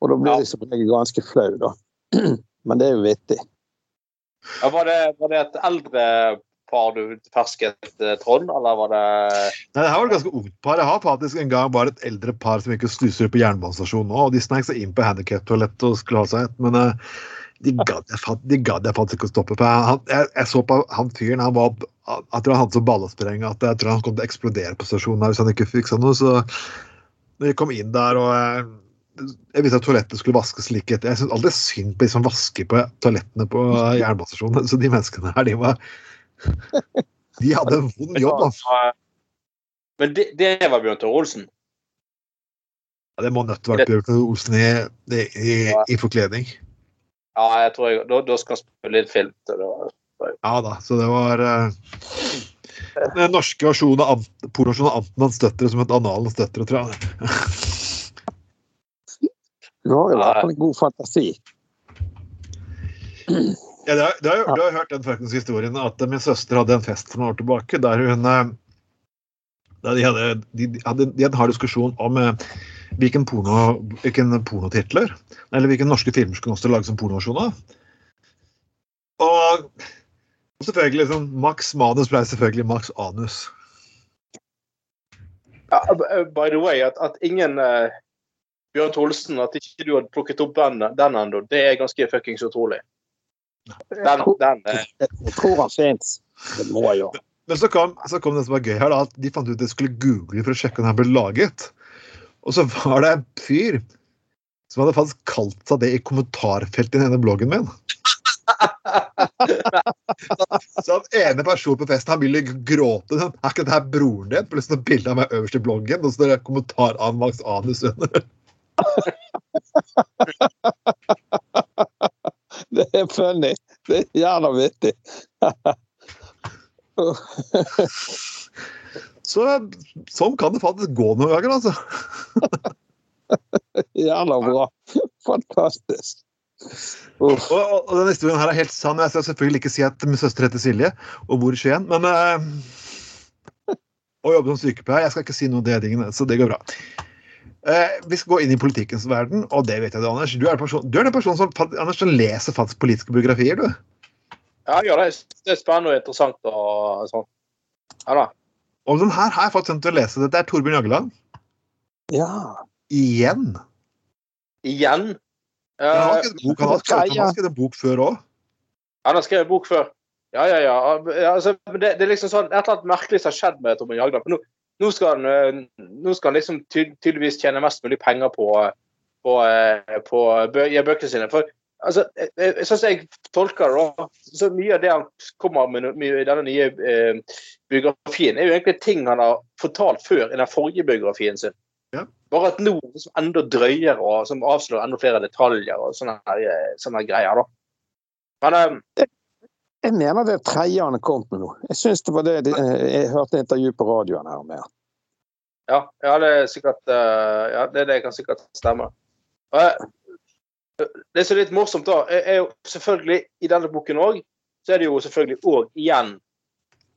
Og da blir Ja. de som regel ganske flau, da. [CLEARS THROAT] Men det er jo vittig. ja, var, det, var det et eldre par du fersket, eh, Trond, eller var det Nei, det her var et ganske ungt par. Jeg har faktisk en gang bare et eldre par som ikke sluser snuser på jernbanestasjonen nå. og De snek seg inn på handikap-toalettet og skulle ha seg et, men eh, de gadd jeg, de gadd jeg faktisk ikke å stoppe. for han, jeg, jeg så på han fyren, han var Jeg tror han hadde så ballespreng at jeg tror han kom til å eksplodere på stasjonen her hvis han ikke fiksa noe. Så når vi kom inn der og jeg, jeg visste at toalettet skulle vaskes like etter. Jeg syns alltid synd på de som vasker på toalettene på jernbanestasjonene. Så de menneskene her, de var De hadde en vond jobb, altså. Men det, det var Bjørn Tore Olsen? Ja, det må nødt til å være Bjørn Tore Olsen i, i, i, i forkledning. Ja, jeg tror jeg, da, da skal han spille litt film. Så det Ja da, så det var uh, Den norske versjonen av pornoversjonen av Antenmans døtre som het Analens døtre, tror jeg. [LAUGHS] Du har jo i en god fantasi. Ja, du, har, du, har, du har hørt den faktisk historien at min søster hadde en fest for noen år tilbake der hun eh, der de, hadde, de, de hadde de hadde en hard diskusjon om eh, hvilken, porno, hvilken pornotitler eller hvilke norske filmer skulle også lages som pornoversjon av. Og, og selvfølgelig liksom, Max Manus ble selvfølgelig Max Anus. ja, by the way, at, at ingen uh, Bjørn Tholsen, at ikke du hadde plukket opp den, den ennå, det er ganske fuckings utrolig. Den, den uh, Jeg tror han fins. Det må jeg gjøre. Men så kom, så kom det som var gøy her, da, at de fant ut at de skulle google for å sjekke om den ble laget. Og så var det en fyr som hadde faktisk kalt seg det i kommentarfeltet i denne bloggen min. [LAUGHS] Så den ene personen på festen han ville gråte. Er ikke det her broren din? Plutselig noe bildet av meg øverst i bloggen, og så står det kommentar av Max Anus under. [LAUGHS] Det er funny. Det er jævla vittig. [LAUGHS] Så sånn kan det faktisk gå noen ganger, altså. [LAUGHS] Jævla bra. Fantastisk. Og, og, denne historien her er helt sann. Jeg skal selvfølgelig ikke si at min søster heter Silje, og bor i Skien, men eh, Og jobber som sykepleier. Jeg skal ikke si noe om det, tingene, så det går bra. Uh, vi skal gå inn i politikkens verden, og det vet jeg, du, Anders. Du er, person, du er den personen som, Anders, som leser faktisk politiske biografier, du. Ja, jeg gjør det det er spennende og interessant og sånn. Ja da. Og den her har jeg fått tenkt å lese. Dette er Torbjørn Jagland. Ja. Igjen. Igjen. Uh, Eh, skrevet bok, han har [LAUGHS] skrevet, han har skrevet en bok før òg. han har skrevet bok før. Ja, ja, ja. ja altså, det, det er liksom sånn et eller annet merkelig som har skjedd med Torbjørn Jagland. Nå, nå, skal han, eh, nå skal han liksom ty tydeligvis tjene mest mulig penger på, på, på, på bø bøkene sine. For altså, jeg- jeg- Sånn som jeg tolker det, så mye av det han kommer med i denne nye eh, biografien, er jo egentlig ting han har fortalt før i den forrige biografien sin. Ja. Bare at nå liksom enda drøyere og som avslører enda flere detaljer og sånne, her, eh, sånne greier. da. Men eh, Jeg mener det tredje han har kommet med nå. Jeg synes det var det de- jeg hørte intervju på radioen her med. Ja, ja, det er sikkert eh, Ja, det, det kan sikkert stemme. Og, eh, det som er litt morsomt, da, er, jo selvfølgelig i denne boken òg, så er det jo selvfølgelig òg igjen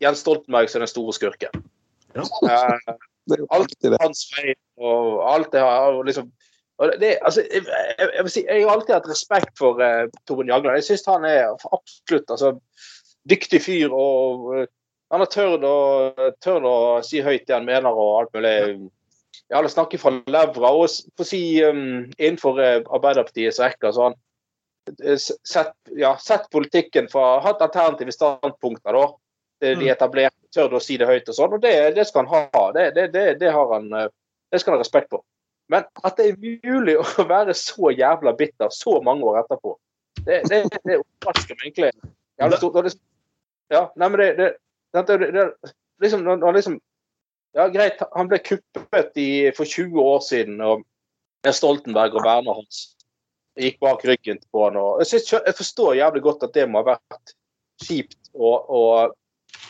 Jens Stoltenberg som er den store skurken. Ja. Eh, alt alltid det. hans feil og alt det her. Og liksom, og det, altså, jeg, jeg, jeg, vil si, jeg har alltid hatt respekt for eh, Torbjørn Jagland. Jeg syns han er absolutt altså, dyktig fyr. og eh, Han har tørt å, tørt å si høyt det han mener og alt mulig. Ja, det snakker fra levra. Og få si um, innenfor uh, Arbeiderpartiets rekker så han eh, sett, ja, sett politikken fra Hatt alternative standpunkter, da. De etablerte, tør å si det høyt og sånn. Og det, det skal han ha. Det, det, det, det har han eh, det skal han ha respekt for. Men at det er mulig [LAUGHS] å være så jævla bitter så mange år etterpå, det, det, det overrasker meg egentlig. Jævlig stort. Ja, nei, men det, det, det, det, det liksom, når når liksom Ja, greit, han ble kuppet i, for 20 år siden, og Stoltenberg og Werner hans gikk bak ryggen på han. Og jeg, synes, jeg forstår jævlig godt at det må ha vært kjipt å, å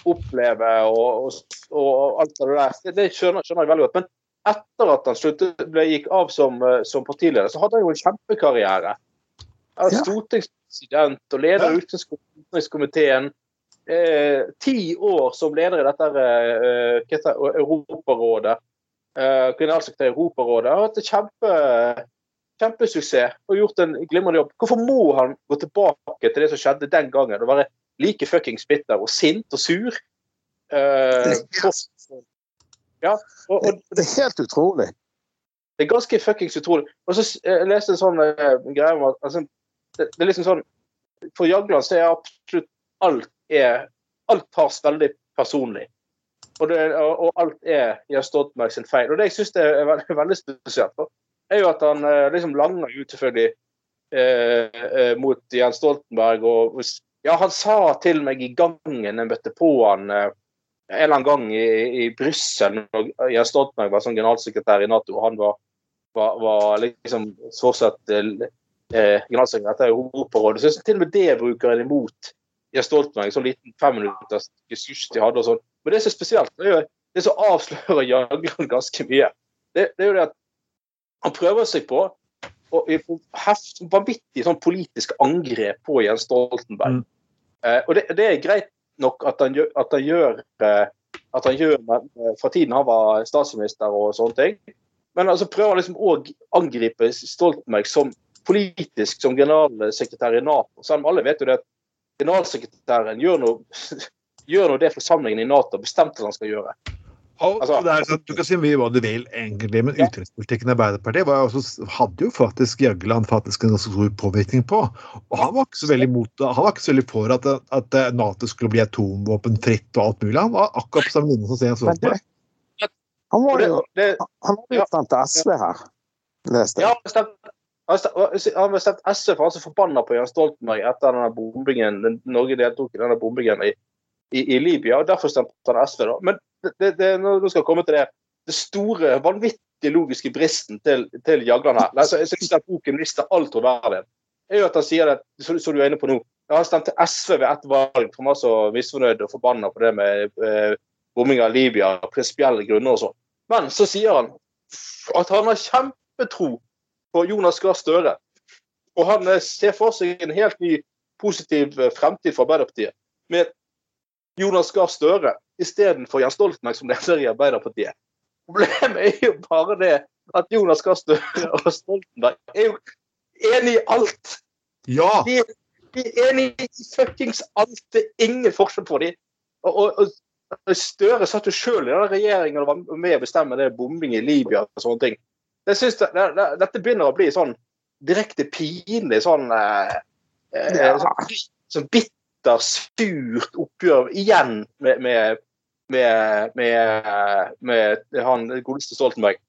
oppleve og, og, og alt det der. Det, det skjønner, skjønner jeg veldig godt. Men etter at han sluttet, ble, gikk av som, eh, som partileder, så hadde han jo en kjempekarriere. Han Ja. Stortingspresident og leder i utenrikskomiteen. Eh, ti år som leder i dette eh, Europarådet. Eh, Generalsekretær i Europarådet. Har hatt en kjempe, kjempesuksess og gjort en glimrende jobb. Hvorfor må han gå tilbake til det som skjedde den gangen, og være like fuckings bitter og sint og sur? Eh, for- ja, og, og Det er helt utrolig. det er ganske fuckings utrolig. Og så jeg leste en sånn eh, greie om at altså, det, det er liksom sånn For Jagland så er absolutt alt er Alt tas veldig personlig. Og, det, og, alt er Jens Stoltenberg sin feil. Og det jeg syns er veldig, [LAUGHS] veldig spesielt, er jo at han eh, liksom langer ut selvfølgelig eh, eh, mot Jens Stoltenberg. Og, ja, han sa til meg i gangen jeg møtte på han eh, en eller annen gang i, i Brussel, når Jens Stoltenberg var sånn generalsekretær i Nato. og Han var, var, var liksom så sett eh, generalsekretær i Europarådet. Så til og med det bruker en imot Jens Stoltenberg. Sånn liten femminutters sus de hadde og sånn. Men det som er spesielt, det er jo det som avslører Jagland ganske mye. Det, det er jo det at han prøver seg på og heft, vanvittig sånn politisk angrep på Jens Stoltenberg. Mm. Eh, og det, det er greit nok at han gjør, at han gjør, eh, at han gjør fra tiden han var statsminister og sånne ting. Men altså prøver liksom å angripe Stoltenberg som politisk, som generalsekretær i Nato. Selv om alle vet jo det at generalsekretæren gjør noe, [LAUGHS] gjør noe det forsamlingen i Nato bestemte han skal gjøre. Altså- det er du kan si mye hva du vil, egentlig, men Ja. utenrikspolitikken i Arbeiderpartiet var også, hadde jo faktisk Jagland faktisk en ganske stor påvirkning på. Og han var ikke så veldig mot det. Han var ikke så veldig for at, at Nato skulle bli atomvåpenfritt og alt mulig. Han var akkurat på samme linje som Sten Stoltenberg. han var jo det, han var jo stemt SV her, leste Ja, jeg. bestemte han har stemt SV for han så forbanna på Jens Stoltenberg etter denne bombingen. Norge deltok i denne bombingen i, i, i Libya, og derfor stemte han SV. da. Men det, det, nå skal jeg komme til det. Det store, vanvittig logiske bristen til, til Jagland her. Altså, jeg synes at boken mister all troverdighet. er jo at han sier det, som som du er inne på nå. Ja, han stemte SV ved ett valg, for han var så misfornøyd og forbanna på det med eh, bombing av Libya, prinsipielle grunner og sånn. Men så sier han at han har kjempetro på Jonas Gahr Støre. Og han eh, ser for seg en helt ny positiv eh, fremtid for Arbeiderpartiet. Med Jonas Gahr Støre istedenfor Jens Stoltenberg som leder i Arbeiderpartiet. Problemet er jo bare det at Jonas Gahr Støre og Stoltenberg er jo enige i alt. Ja! De, de er enige i fuckings alt. Det er ingen forskjell på dem. Og, og, og Støre satt jo sjøl i den regjeringen og var med å bestemme det bombing i Libya og sånne ting. Det, det, det, Dette begynner å bli sånn direkte pinlig sånn, eh, eh, Ja. sånn, sånn bitter, surt oppgjør igjen med, med, med, med, med han godeste Stoltenberg.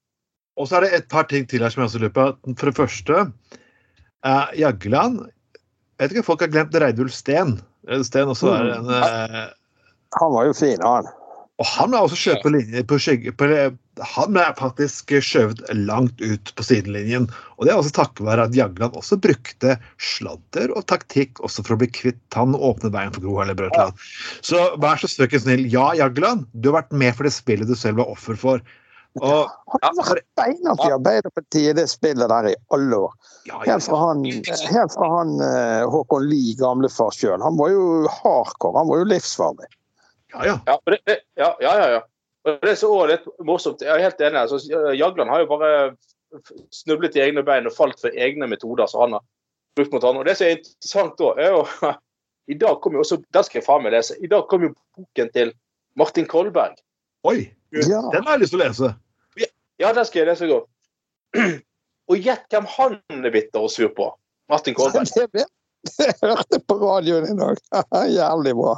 Og så er det et par ting til her som jeg også lurer på. For det første, eh, Jagland Jeg vet ikke om folk har glemt Reidulf Steen. Steen også er en eh, Han var jo fin, han. Og han har også skjøvet på linje på skygge, på, Han ble faktisk skjøvet langt ut på sidelinjen. Og det er også takket være at Jagland også brukte sladder og taktikk også for å bli kvitt han og åpne veien for Gro Harlem Brundtland. Så vær så søken snill. Ja, Jagland, du har vært med for det spillet du selv var offer for. Og Han har vært beina i Arbeiderpartiet i det spillet der i alle år. Helt fra han, helt fra han eh, Håkon Lie, gamlefar sjøl. Han var jo hardcore. Han var jo livsfarlig. Ja, ja. Det, ja, ja, ja. Og det er så litt morsomt. Jeg er helt enig. Altså, Jagland har jo bare snublet i egne bein og falt for egne metoder som han har brukt mot andre. Og det som er interessant da, er jo [LAUGHS] I dag kom jo også, der skal jeg faen meg lese, i dag kom jo boken til Martin Kolberg. Oi, Ja. den har jeg lyst til å lese. Ja, den skal jeg lese i går. [CLEARS THROAT] Og gjett hvem han er bitter og sur på. Martin Kolberg. [LAUGHS] Det hørte på radioen i dag. [LAUGHS] Jævlig bra.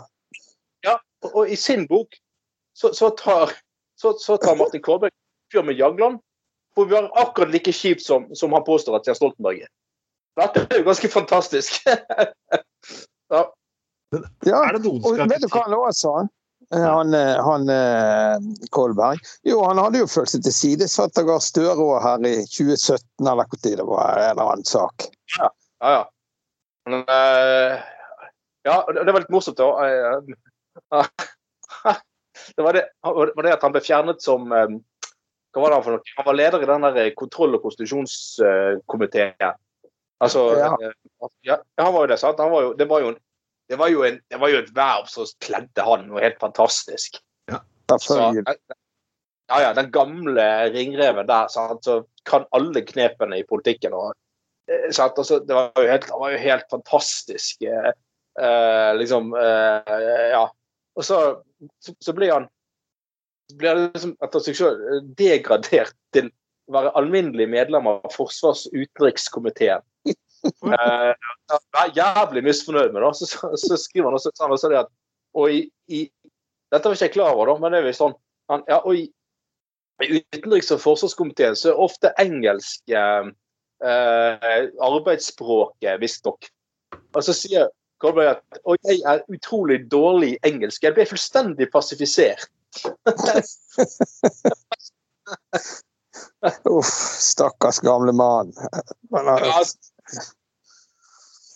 Og, og i sin bok så, så, tar, så, så tar Martin Kårberg fyr med Jagland for å være akkurat like kjipt som, som han påstår at Jens Stoltenberg er. Dette er jo ganske fantastisk. [LAUGHS] ja. Ja. Er det noen som Og vet du hva han også sa? Eh, Han, eh, han eh, Kolberg. Jo, han hadde jo følt seg tilsidesatt av Gahr Støre her i 2017, eller når det var en eller annen sak. Ja, ja. Men, ja, og det det var litt morsomt, da. Eh, [LAUGHS] Det var det, var det at han ble fjernet som eh, Hva var det han for noe? Han var leder i den der kontroll- og konstitusjonskomiteen. Altså Ja. eh, ja, han var jo det, sant? Han var jo, det, var jo en, det, var jo en, det var jo et verv som kledde han noe helt fantastisk. Så, Selvfølgelig. ja, ja, den gamle ringreven der, sant? så kan alle knepene i politikken. Og, eh? Altså, det, var helt, det var jo helt fantastisk. Eh, eh, liksom eh, Ja. Og så, så, så blir han blir liksom etter seg selv degradert til å være alminnelig medlem av forsvars- og utenrikskomiteen. [LAUGHS] Eh, jeg er jævlig misfornøyd med det. Så, så, så skriver han også, sånn han også det at og i, i, Dette var ikke jeg klar over, da, men det er visst sånn. Han, ja, og i, i utenriks- og forsvarskomiteen så er ofte engelsk eh, eh, arbeidsspråket visstnok. Og så sier Kolberg at og jeg er utrolig dårlig i engelsk. Jeg ble fullstendig passifisert. [LAUGHS] Uff, stakkars gamle mann. Har... Ja, eh, altså.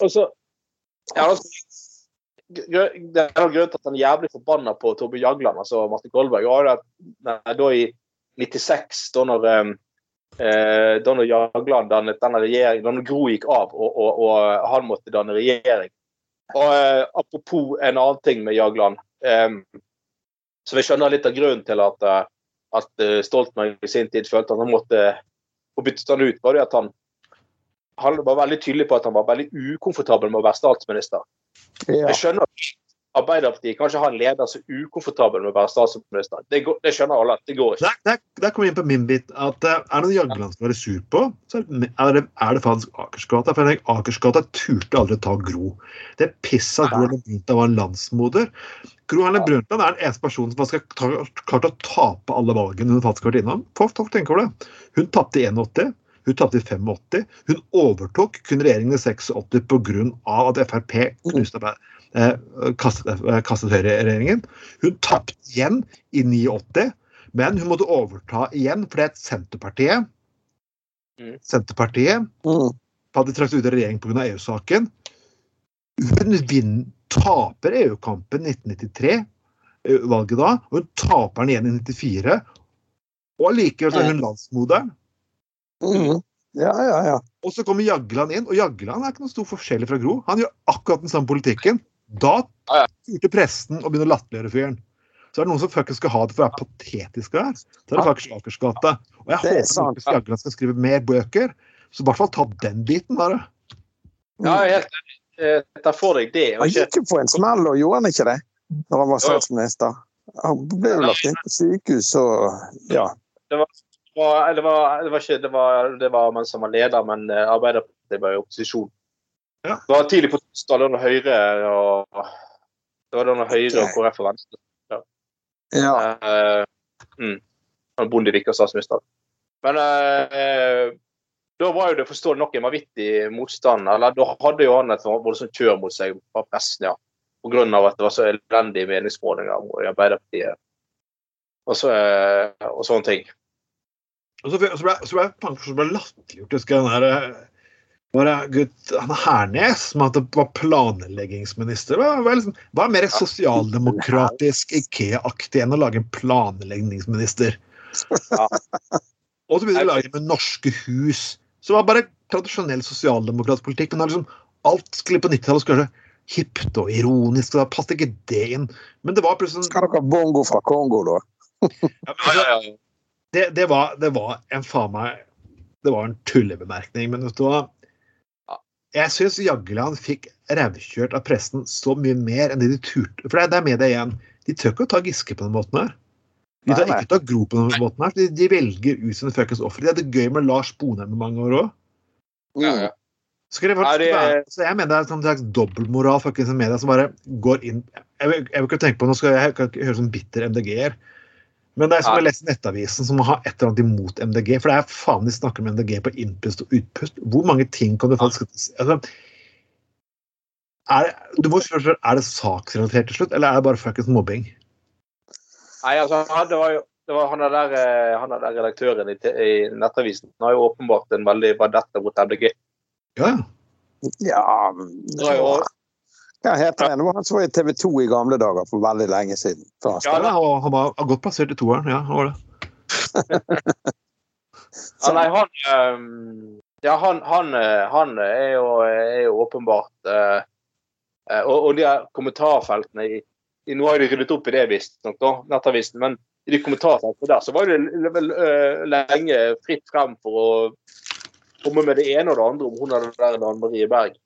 Og så ja, altså, Det er noen grunn til at han er jævlig forbanna på Torbjørn Jagland, altså Martin Kolberg. Og da i 96, da når, um, eh, Donald Jagland dannet denne regjeringen, når Gro gikk av og, og, og han måtte danne regjering. Og eh, Apropos en annen ting med Jagland. Eh, så vi skjønner litt av grunnen til at, eh, at eh, Stoltenberg i sin tid følte at han måtte få byttet han ut, var det at han han var veldig tydelig på at han var veldig ukomfortabel med å være statsminister. ja. Jeg skjønner Arbeiderpartiet kan ikke ha en leder er ukomfortabel med å være statsminister. Det, går, det skjønner alle det går ikke. Der, der, der kommer vi inn på min bit. at uh, Er det noe Jagland skal være sur på, så er det, er det faktisk Akersgata. For Akersgata turte aldri ta Gro. Det piss at Gro Harlem Brundtland var landsmoder. Gro Harlem Brundtland er den eneste personen som faktisk har klart å tape alle valgene hun faktisk har vært innom. Folk, folk tenker over det. Hun tapte i 81. Hun tapte i 85. Hun overtok kun regjeringen i 86 pga. at Frp knuste eh, kastet, eh, kastet Høyre-regjeringen. Hun tapte igjen i 89. Men hun måtte overta igjen fordi at Senterpartiet Mm. Senterpartiet Mm. hadde trukket ut av regjering pga. EU-saken. Hun vinner, taper EU-kampen 1993-valget da, og hun taper den igjen i 94. Og likevel er hun landsmoderen. Mm. Ja, ja, ja. Og så kommer Jagland inn, og Jagland er ikke noe stor forskjell fra Gro. Han gjør akkurat den samme politikken. Da ja. turte presten å begynne å latterliggjøre fyren. Så er det noen som fuckings skal ha det for å være patetisk her. Så er det faktisk Akersgata. Og jeg Det er håper sant. Jagland skal skrive mer bøker. Så i hvert fall ta den biten, bare. Ja, helt enig. Eh, Ta for deg det. Han gikk jo på en smell, og gjorde han ikke det? Når han var statsminister. Han ble jo lagt inn på sykehus og ja. det, var, det, var, det var ikke det var, det var man som var leder, men eh, Arbeiderpartiet var i opposisjon. Ja. Det var tidlig på torsdag, da Høyre og det var da Høyre og KrF og Venstre ja. Eh, mm. Han Bondevik og statsminister. Men uh, da var jo det forståelig nok en vanvittig motstand. Eller da hadde jo han et voldsomt kjør mot seg fra pressen, ja. Av at det var så elendige meningsmålinger i Arbeiderpartiet. Og, så, eh, og sånne ting. Og så, ble- så ble, så ble, så ble latterliggjort. Husker jeg var gutt, han Hernes som var planleggingsminister. Hva var, liksom, hva er mer sosialdemokratisk Ikea-aktig enn å lage en planleggingsminister? Ja. Og så begynner de å lage med norske hus. Det var bare tradisjonell sosialdemokratisk politikk. Men liksom, alt skulle på 90-tallet skulle være hipt og ironisk, og da passet ikke det inn. Men det var plutselig Skal dere ha bongo fra Kongo, da? ja, men ja. det, det, var, det var en faen meg Det var en tullebemerkning, men vet du hva? Jeg syns Jagland fikk rævkjørt av pressen så mye mer enn det de turte. For det er- det er med det igjen. De tør ikke å ta Giske på den måten her. De tør ikke å ta Gro på den måten her. De, de velger ut sine fuckings ofre. De hadde det gøy med Lars Bonheim i mange år òg. ja, ja. Skal det være så Jeg mener det er en sånn slags dobbeltmoral i media som bare går inn Jeg vil, jeg vil ikke tenke på Nå skal jeg, jeg kan ikke høre som bitter MDG-er. Men det er som å lese Nettavisen som har et eller annet imot MDG. For det er faen de snakker om MDG på innpust og utpust. Hvor mange ting kan du faktisk altså, er, du må spørre er det saksrelatert til slutt, eller er det bare fuckings mobbing? Nei, altså, det var jo det var han er der, eh, han er der redaktøren i, i Nettavisen. Han har jo åpenbart en veldig vendetta mot MDG. Ja, ja. Ja, Det var jo- Heter det? Det han så i TV 2 i gamle dager for veldig lenge siden. Ja, ja han, var, godt plassert i toeren. Ja, han var det. [LAUGHS] Ja, nei, han ehm, Ja, han, han, eh, han er, jo, er jo åpenbart eh, eh, og, og de her kommentarfeltene i, i Nå har de ryddet opp i det, visstnok, Nettavisen, men i de kommentarfeltene der så var det vel lenge fritt frem for å komme med det ene og det andre om hun der Anne Marie Berg.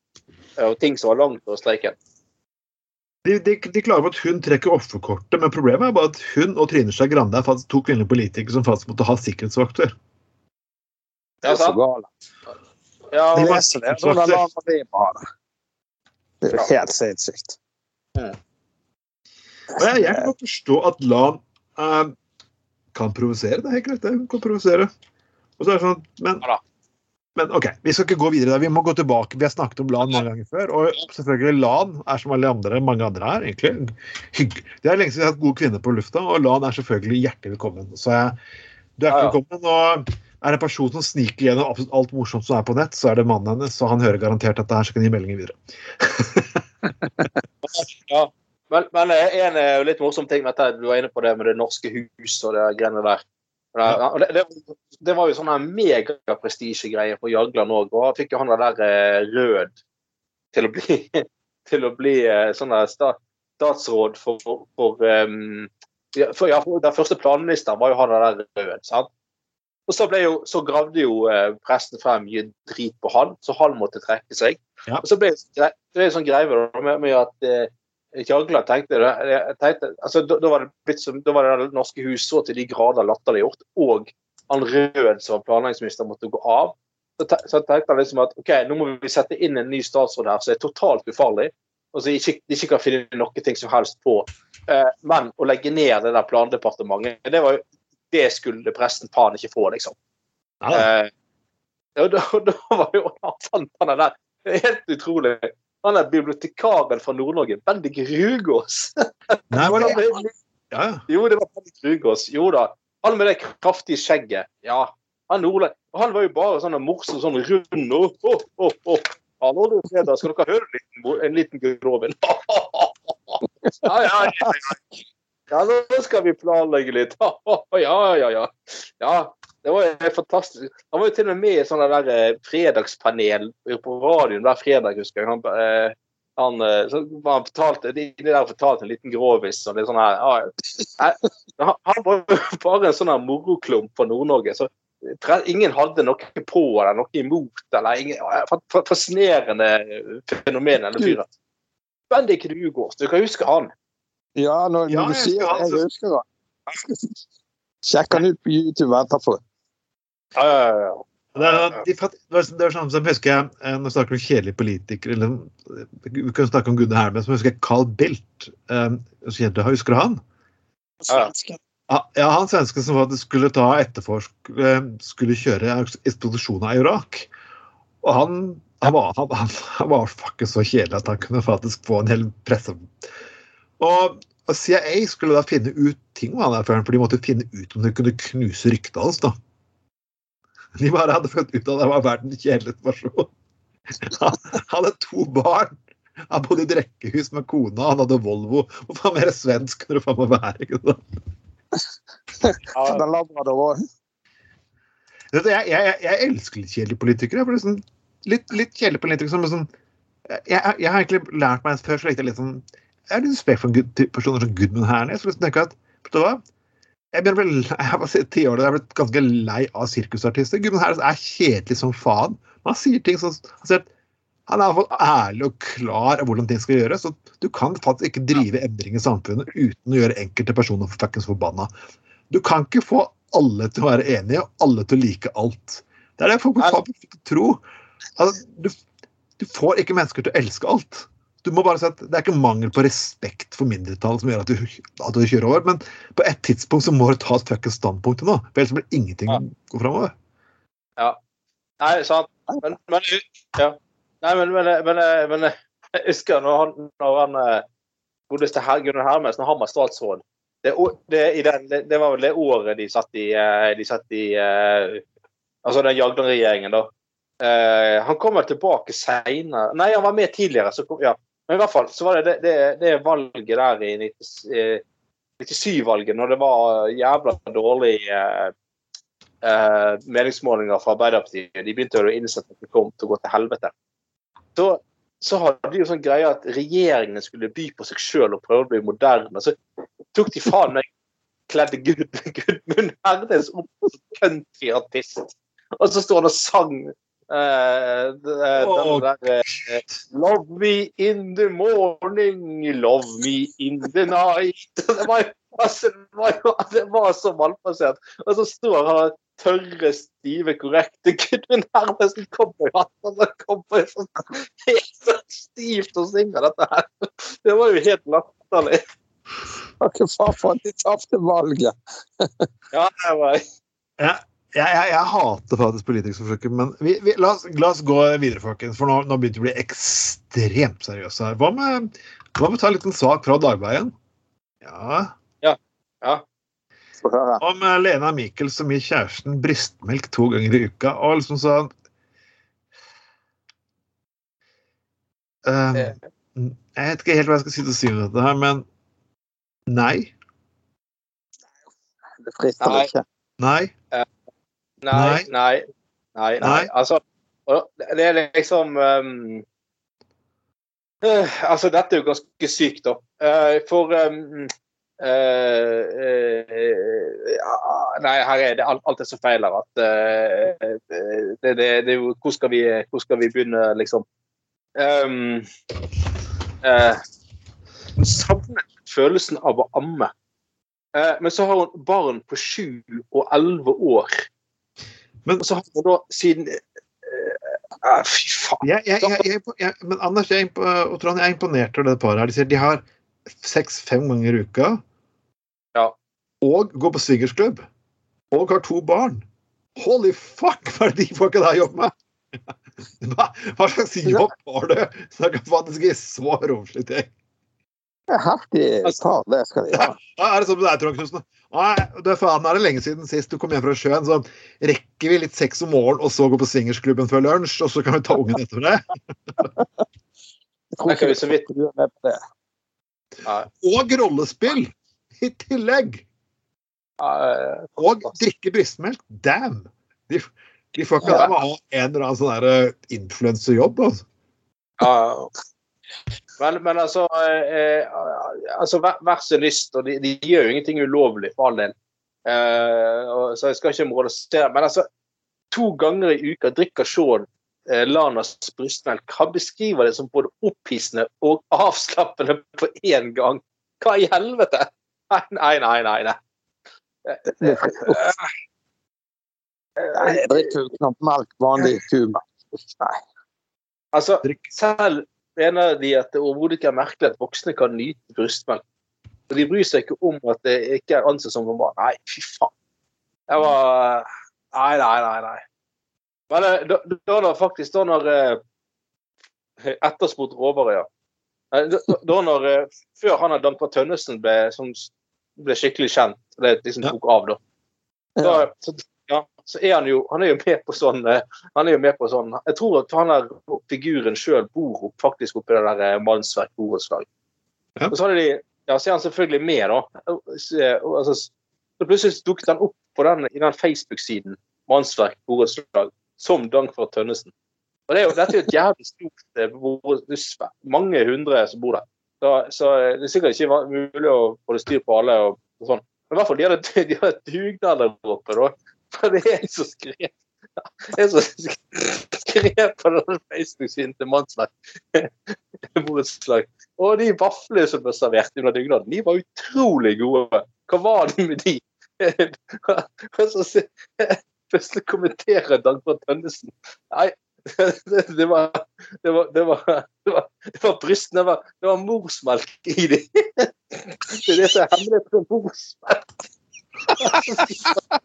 Eh, Og ting som var langt over streiken. De, de, de klager på at hun trekker offerkortet, men problemet er bare at hun og Trine Skei Grande er to kvinnelige politikere som faktisk måtte ha sikkerhetsvakter. Det er så galt. Ja, De det. Lar man det på det? Det er jo helt sinnssykt. Og jeg, jeg kan forstå at Lan eh, kan provosere. Det er helt greit, det. Hun kan provosere. Og så er det sånn, men. Men OK, vi skal ikke gå videre der. Vi må gå tilbake. Vi har snakket om Lan mange ganger før. Og selvfølgelig, Lan er som alle andre, mange andre her, egentlig. Hygg. Det er lenge siden vi har hatt gode kvinner på lufta, og Lan er selvfølgelig hjertelig velkommen. Så du er Ja, ja. velkommen. og er det en person som sniker gjennom absolutt alt morsomt som er på nett, så er det mannen hennes, så han hører garantert dette her, så kan han gi meldinger videre. [LAUGHS] Ja. Men, men eh, en eh, litt morsom ting med dette, du var inne på det med det norske hus og det greiene der. Det, det, det var jo sånn megaprestisjegreier megaprestisjegreie på Jagland òg. Og fikk jo han der eh, Rød til å bli, [LAUGHS] til å bli eh, sånn sta, statsråd for, for, um, ja, for, ja, for Den første planministeren var jo han der Rød. sant? Og så, jo, så gravde jo eh, pressen frem mye drit på han, så han måtte trekke seg. Ja. Og så ble det det ble en sånn greie med, med at eh, Jagland tenkte, det- tenkte altså, da, da var det som, da var det norske hus så til de grader latterliggjort, og han Rød som var planleggingsminister måtte gå av. Så, te, så tenkte han liksom at ok, nå må vi sette inn en ny statsråd her som er totalt ufarlig, og som ikke, ikke kan finne noe ting som helst på. Eh, men å legge ned det der plandepartementet, det var jo det skulle pressen faen ikke få, liksom. Ja, Eh, og da, [LAUGHS] da var jo han fant han der er helt utrolig. Han er bibliotekaren fra Nord-Norge, Bendik Rugås. Nei, var det, ja, ja. Jo, det var Bendik Rugås. Jo da. Han med det kraftige skjegget. Ja. Han. Han var jo bare sånn morsom, sånn rund og oh, oh, oh. Hallo, det fredag, skal dere høre en liten, en liten Gudroven? [LAUGHS] ja, ja, ja, ja. Ja, nå skal vi planlegge litt. [LAUGHS] ja, ja, ja. Ja, det var jo fantastisk. Han var jo til og med med i sånn der eh, fredagspanel på radioen hver fredag, husker jeg. Han, eh, han, eh, så var han fortalte, de, de der fortalte en liten grovis og det sånn her. Ja, han, var jo [LAUGHS] bare en sånn moroklump for Nord-Norge. så Ingen hadde noe på eller noe imot. eller ingen, Fascinerende fenomen, eller fyren. Bendik Rugård, du kan huske han. Ja, når, Ja, du sier det, jeg husker han. Sjekk han ut på YouTube etterpå. Ja, ja, ja. Det er, sånn- de, det er, sånn- det var sånn som husker jeg, eh, Når vi snakker om kjedelige politikere eller, Vi kan snakke om Gunnar Hermes, men jeg husker jeg Carl Bildt. jeg, Husker du han? Ja. Ja, ja, han svensken som skulle ta etterforsk eh, Skulle kjøre eksplosjonen av Irak. Og han, han, var, han, han, han var faktisk så kjedelig at han kunne faktisk få en hel presse... Og, og CIA skulle da finne ut ting om han der før, for de måtte finne ut om de kunne knuse ryktet hans. da. De bare hadde funnet ut at det var verdens kjedeligste person. Han hadde to barn. Han bodde i et rekkehus med kona, han hadde Volvo. Hvor faen mer svensk kunne det faen meg være? ikke sant? Han er labrador òg. Jeg, jeg, jeg elsker litt kjedelige politikere. jeg, for det er sånn, litt, litt kjedelige politikere som sånn jeg, jeg har egentlig lært meg før så likte jeg litt sånn Jeg har litt respekt for personer som Gudmund Hernes. for liksom tenker at, vet du hva? Jeg blir vel, jeg var ti år, jeg har blitt ganske lei av sirkusartister. Gubben her er kjedelig som faen. Han sier ting som han, sier han er i hvert fall ærlig og klar av hvordan ting skal gjøres. Så du kan faktisk ikke drive endring i samfunnet uten å gjøre enkelte personer fuckings forbanna. Du kan ikke få alle til å være enige og alle til å like alt. Det er det folk ikke tro. Altså, du, du får ikke mennesker til å elske alt. Du må bare si at Det er ikke mangel på respekt for mindretall som gjør at du, at du kjører over, men på et tidspunkt så må du ta et fuckings standpunkt til noe. For ellers blir ingenting Ja. gå framover. Nei, sant. Men, men, ja. Nei, men, men, men, men jeg husker når han, når han eh, godeste Gunnar når han var statsråd det, det, i den, det, det var vel det året de satt i, eh, de satt i eh, Altså den Jagland-regjeringen, da. Uh, han kommer tilbake seinere Nei, han var med tidligere. Så kom, ja. Men i hvert fall så var det det, det, valget der i 90, eh, 97-valget, når det var jævla dårlig eh, meningsmålinger fra Arbeiderpartiet. De begynte å innsette at det kom til å gå til helvete. Så, så hadde de jo sånn greie at regjeringene skulle by på seg sjøl og prøve å bli moderne. Så tok de faen meg kledde Gud, [LAUGHS] Gudmund Hernes opp som countryartist. Og så sto han og sang eh, d- oh, der Love me in the morning, love me in the night. [LAUGHS] Det var altså, det var, det var så malplassert. Og så står han tørre, stive, korrekte Gudrun Hermesen cowboyhatt og så kommer sånn helt sånn stivt og synger dette her. Det var jo helt latterlig. Takk for at de tapte valget. Ja, det var Jeg, jeg, jeg, jeg hater faktisk politikerforsøket, men vi, vi, la, oss, la oss gå videre, folkens. For nå, nå begynner vi å bli ekstremt seriøse her. Hva med, hva med å ta en liten sak fra Dagbladet? Ja. ja. ja. Hva Om eh, Lena Mikkel som gir kjæresten brystmelk to ganger i uka. Og liksom sånn um, Jeg vet ikke helt hva jeg skal si til å si om dette her, men nei. Det frister ikke. Nei. Nei, Nei. nei, nei. Altså, det er liksom um, uh, Altså, dette er jo ganske sykt, da. Uh, for um, uh, Nei, her er det alt, alt er så feil her at det, det, det Hvor skal vi, hvor skal vi begynne, liksom? Um, hun savnet følelsen av å amme. Men så har hun barn på sju og elleve år. Men- så har vi da siden uh, Fy faen. Jeg, jeg, jeg, men Anders er og Trond, jeg er imponert over det paret her. De sier de har seks-fem ganger i uka. Ja. Og går på swingersklubb. Og har to barn. Holy fuck, hva er det de folka der jobber med? [LAUGHS] Hva, hva slags jobb har du? Så jeg kan faktisk gi så romslig ting. Heftig tale, det skal de ha. Ja, er det sånn med deg, Trond Knutsen? Nei, det er faen, er det lenge siden sist du kom hjem fra sjøen, så rekker vi litt sex om morgenen, og så gå på swingersklubben før lunsj, og så kan vi ta ungen etter det? [LAUGHS] Jeg tror vi så vidt- du er med på det. Og rollespill i tillegg! Og drikke brystmelk. Damn! De, de får ikke ha en eller annen sånn eh, influenserjobb. Altså. Men, men altså, eh, eh, altså vær, vær så lyst, og de, de gjør jo ingenting ulovlig, for all del. Eh, og, så jeg skal ikke moralisere. Men altså, to ganger i uka drikker Shaun eh, Lanas brystmelk. Han beskriver det som både opphissende og avslappende på én gang. Hva i helvete? Nei, nei, nei. nei, nei. Jeg drikker du knapt melk, vanlig kumelk. Nei. Altså, selv mener de at det overhodet ikke er merkelig at voksne kan nyte brystmelk. Og de bryr seg ikke om at det ikke er anses som normalt. Nei, fy faen. Jeg var Nei, nei, nei. nei. Men da, da, da faktisk Da når eh, [LAUGHS] Etterspurt råvarer, ja. Eh, Da, da når eh, Før han og Dankvar Tønnesen ble, som ble skikkelig kjent, det liksom tok av, da. da ja, så er han jo Han er jo med på sånn eh, Han er jo med på sånn Jeg tror at han der figuren sjøl bor opp, faktisk oppi det der eh, mannsverk borettslag. Ja. Og så de Ja, så er han selvfølgelig med, da. Så, og, altså, så plutselig dukket han opp på den, i den Facebook-siden Mannsverk borettslag som Dankvart Tønnesen. Og det er jo, Dette er jo et jævlig stort eh, det er Mange hundre som bor der. Så, så eh, det er sikkert ikke mulig å få styr på alle. og, og sånn. Men i hvert fall de hadde, [LAUGHS] de hadde dugnad der oppe, da. For det er så skrevet Jeg er så skrevet på den Facebook-siden til Mannsverk borettslag. Og de vaflene som ble servert under dugnaden, de var utrolig gode. Hva var det med de? Plutselig kommenterer Dagbjørn Tønnesen. Nei, det, var, det, var, det, var, det, var, det var brystene. Det var, det var morsmelk i de. Det er det som er hemmeligheten med morsmelk. Og så- og så sitter hun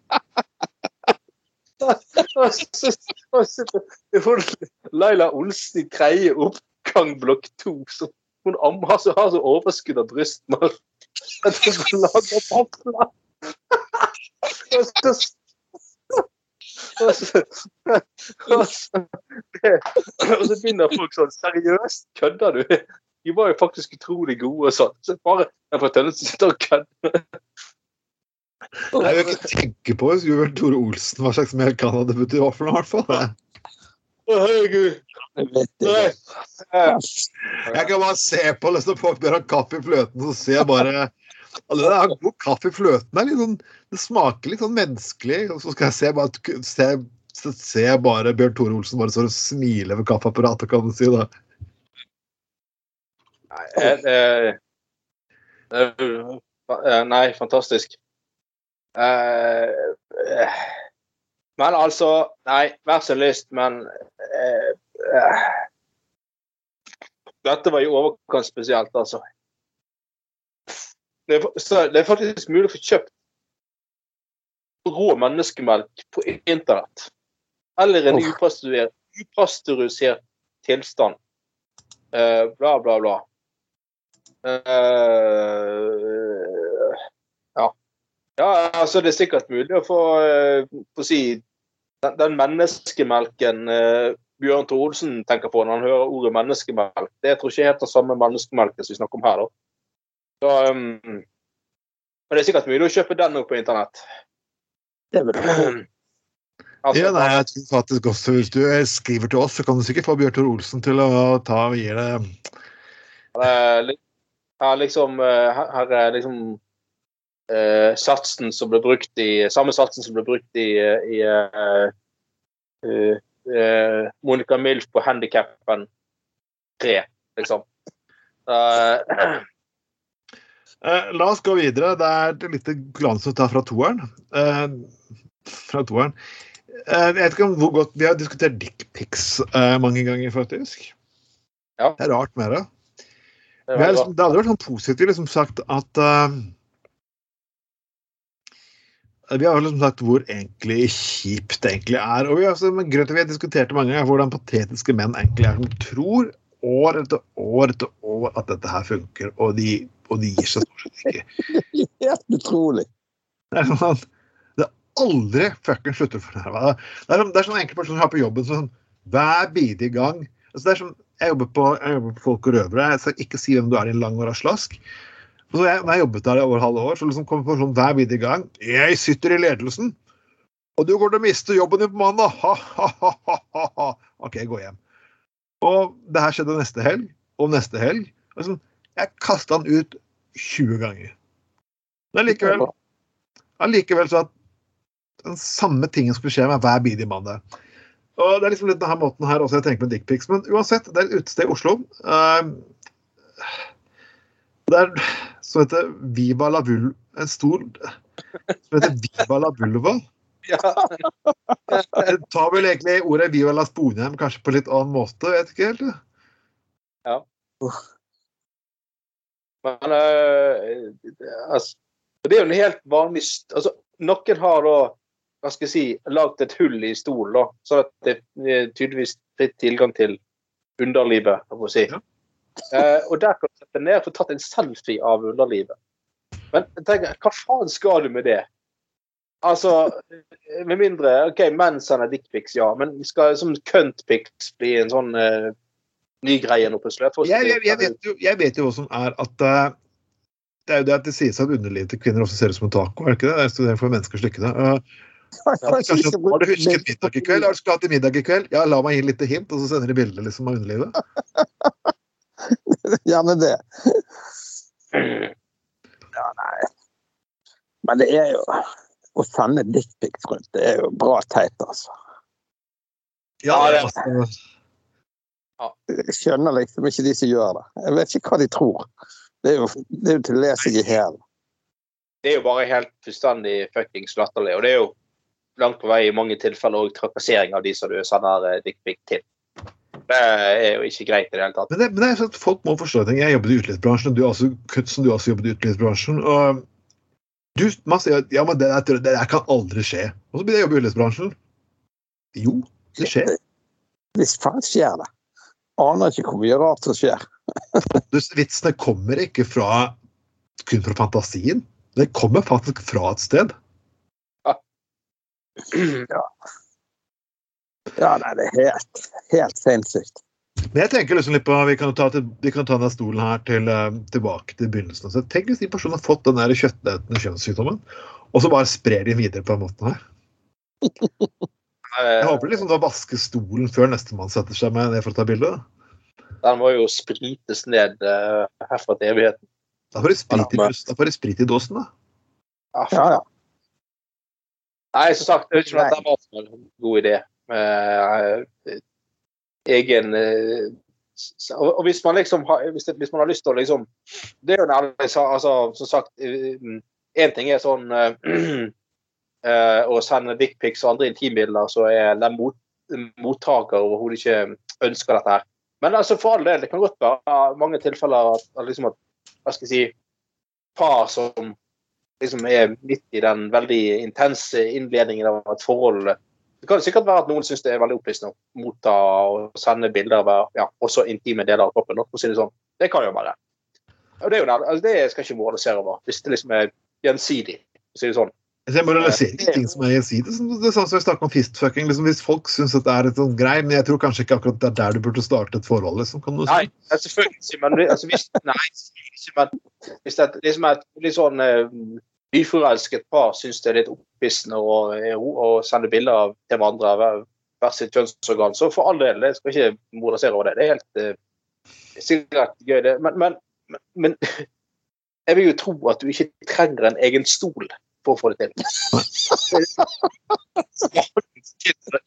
Laila Olsen i tredje oppgang blokk to. Hun ammer så, har så overskudd av bryst at. Og så begynner folk sånn Seriøst, kødder du? De var jo faktisk utrolig gode sånn. Så bare jeg får Tønnesen sitter og kødder. Jeg vil ikke tenke på hvis Jubel Tore Olsen hva slags melk han hadde puttet i vaflene, i hvert fall. Herregud. Jeg Nei. Jeg kan bare se på liksom, folk bør ha kaffe i fløten, så ser jeg bare alle det er god kaffe i fløten. Det, er litt sånn, det smaker litt sånn menneskelig. Og så skal jeg se bare, se, så ser jeg bare Bjørn Tore Olsen bare står og smiler ved kaffeapparatet, kan du si. da. Nei, det, det, det, nei, fantastisk. Eh, eh, men altså Nei, vær så lyst, men eh, eh, Dette var i overkant spesielt, altså. Det er, så det er faktisk mulig å få kjøpt rå menneskemelk på internett. Eller en oh. upasteurisert, tilstand. Eh, bla, bla, bla. Ja. Ja, altså det er sikkert mulig å få, å få si den, den menneskemelken eh, Bjørn Tore Olsen tenker på når han hører ordet menneskemelk. Det tror ikke helt den samme menneskemelken som vi snakker om her. da. Så, um, men det er sikkert mulig å kjøpe den òg på internett. Det vil vel [CLEARS THROAT] Altså, Ja, nei, jeg tror faktisk også Hvis du skriver til oss, så kan du sikkert få Bjørn Tore Olsen til å ta og gi det Eh, Her liksom eh, her her er liksom eh, satsen som ble brukt i Samme satsen som ble brukt i, i uh, uh, Monica Milf på Handikappen 3, liksom. Uh, [CLEARS THROAT] la oss gå videre. Det er et lite glans å ta fra toeren. Fra toeren. Jeg vet ikke om hvor godt Vi har diskutert dickpics mange ganger, faktisk. Ja. Det er rart med det. det liksom, det har aldri vært sånn positivt liksom sagt at eh, Vi har liksom sagt hvor egentlig kjipt det egentlig er. Og vi har, også, men grunnen til vi har diskutert det mange ganger, er hvordan patetiske menn egentlig er som tror år etter år etter år at dette her funker, og de, og de gir seg stort sett ikke. [LAUGHS] helt utrolig. Det er sånn at det aldri fucken slutter for deg. Det er sånn, det er sånn enkelte personer har på jobben sånn hver bidige gang. Altså det er sånn, jeg jobber på, jeg jobber på Folk og Røvere. Jeg skal ikke si hvem du er i en lang åra slask. Så jeg, når jeg jobbet der i over halve år, så liksom kom det sånn hver bidige gang Jeg sitter i ledelsen, og du går til å miste jobben din på mandag! Ha, ha, ha, ha. OK, gå hjem. Og det her skjedde neste helg, og neste helg. Og liksom, jeg kasta han ut 20 ganger. Men likevel allikevel så at den samme tingen skulle skje med hver bidige mandag. Og det er liksom litt denne måten her også jeg tenker med dickpics. Men uansett, det er et utested i Oslo. Uh, det er som heter Viva la Vul... En stol som heter Viva la Vulva. ja. Det tar vel egentlig ordet Viva la Sponheim kanskje på litt annen måte, vet ikke helt. Ja. Men øh, altså, det er jo en helt vanlig altså, Noen har da hva skal jeg si, lagd et hull i stolen, da, sånn at det er tydeligvis fritt tilgang til underlivet. jeg si. Ja. Eh, og der kan du sette ned og få tatt en selfie av underlivet. Men tenk, tenker, hva faen skal du med det? Altså, med mindre OK, menn sender dickpics, ja, men skal som cuntpics bli en sånn uh, ny greie nå plutselig? Jeg Jeg, jeg, jeg, vet jo, jeg vet jo hva som er at uh, det er jo det at det sies at underlivet til kvinner ofte ser ut som en taco. er det ikke det? Det er studert for menneskers lykke. det. Eh, Kanskje Kanskje, har du husket middag i kveld? Har du skal til middag i kveld? Ja, la meg gi litt hint, og så sender de bilder liksom av underlivet. [LAUGHS] Gjerne det. Ja, nei. Men det er jo Å sende dickpics rundt, det er jo bra teit, altså. Ja, Ja, altså, Jeg skjønner liksom ikke de som gjør det. Jeg vet ikke hva de tror. Det er jo, det er jo til å lese i hæl. det er jo bare helt fullstendig fuckings latterlig. Og det er jo langt på vei i mange tilfeller òg trakassering av de som du sender eh, dickpic til. Det er jo ikke greit i det hele tatt. men, det, men det er sånn at folk må forstå ting. Jeg jobbet i utelivsbransjen, og du også, Knutsen, du også jobbet i utelivsbransjen. og du, man sier at ja, men det, der- det der kan aldri skje. Og så blir jeg jobb i utelivsbransjen. Jo, det skjer. Hvis faen skjer det. Aner ikke hvor mye rart som skjer. [LAUGHS] Vitsene kommer ikke fra kun fra fantasien. Det kommer faktisk fra et sted. Ja, [CLEARS THROAT] nei, det er helt, helt sinnssykt. Men jeg tenker liksom litt på, Vi kan ta, til, vi kan ta denne stolen her til, eh, tilbake til begynnelsen. Så tenk hvis de personene har fått den der kjøttetende kjønnssykdommen, og så bare sprer de videre på den måten her. Jeg håper liksom da vasker stolen før nestemann setter seg med ned for å ta bilde. Den må jo sprites ned eh, herfra til evigheten. Da får de sprit i, da får de sprit i dåsen, da. Ja, Ja, ja. Nei, som sagt, jeg er ikke at det var en god idé. Eh, egen eh, og, hvis man liksom har, hvis, hvis man har lyst til å liksom Det er jo en. Altså, som sagt, én ting er sånn eh, [CLEARS THROAT] eh, å sende dickpics og andre intimbilder, så er den mot, mottaker overhodet ikke ønsker dette her. Men altså, for all del, det kan godt være mange tilfeller at, at, liksom at hva skal jeg si, par som liksom er midt i den veldig intense innledningen av et forhold. Det kan sikkert være at noen syns det er veldig opplysende å motta og sende bilder av ja, også intime deler av kroppen. for å si Det sånn. Det kan jo være. Og Det er jo nær- altså, det skal jeg ikke moralisere over, hvis det liksom er gjensidig. for å si det sånn. Jeg moraliserer ikke ting som er gjensidig. Det er sånn som vi snakker om fistfucking. Liksom, hvis folk syns det er et sånn grei, men jeg tror kanskje ikke akkurat det er der du burde starte et forhold. Liksom, kan du si. Nei, er selvfølgelig ikke. Men altså, hvis, nei, ikke, men hvis det er liksom et litt sånn eh, nyforelsket par syns det er litt opphissende å, å sende bilder av til hverandre av hver- hvert sitt kjønnsorgan, så for all del, jeg skal ikke moralisere over det. Det er helt uh, sikkert gøy, det. Men, men, men, [LAUGHS] jeg vil jo tro at du ikke trenger en egen stol for å få det til. [LAUGHS]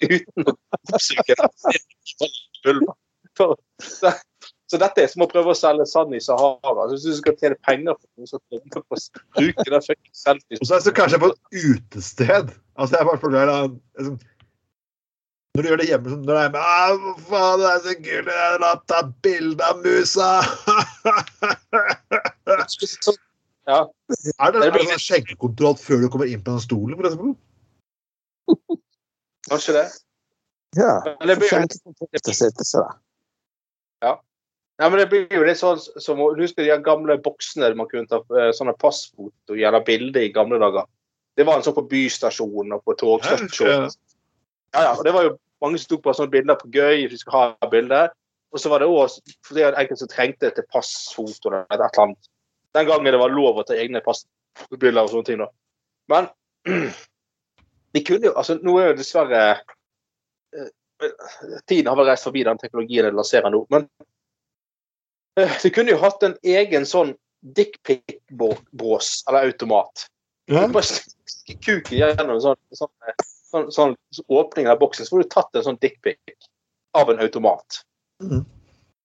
Uten å oppsøke [LAUGHS] Så, dette er som å prøve å selge sand i Sahara. Så hvis du skal tjene penger på noe, så kommer du på å bruke den fucking selfies. Og så er det kanskje på et utested. Altså, jeg bare fornøyd det. liksom, Når du gjør det hjemme sånn, når det er med ah, faen, det er så kult, jeg la ta bilde av musa! [LAUGHS] Ja. er det, er det sånn skjenkekontroll før du kommer inn på den stolen? For eksempel? Kanskje det. Ja. Men det blir jo Skjenkekontroll til å sitte sånn. Nei, men det blir jo litt sånn som husker de gamle boksene man kunne ta eh, sånne passfoto eller bilder i gamle dager? Det var en sånn på bystasjonen og på togstasjonen. Ja, ja, og det var jo mange som tok på sånne bilder på gøy, hvis vi skulle ha bilder. Og så var det òg enkelte som trengte til passfoto eller et eller annet. Den gangen det var lov å ta egne passbilder og sånne ting, da. Men [CLEARS THROAT] de kunne jo Altså, nå er jo dessverre eh, Tiden har vel reist forbi den teknologien de lanserer nå. Men eh, de kunne jo hatt en egen sånn dickpic-bås eller automat. Ja. Du bare stikker kuken gjennom en sånn, sånn, sånn, sånn, åpning av boksen, så får du tatt en sånn dickpic av en automat. Mm.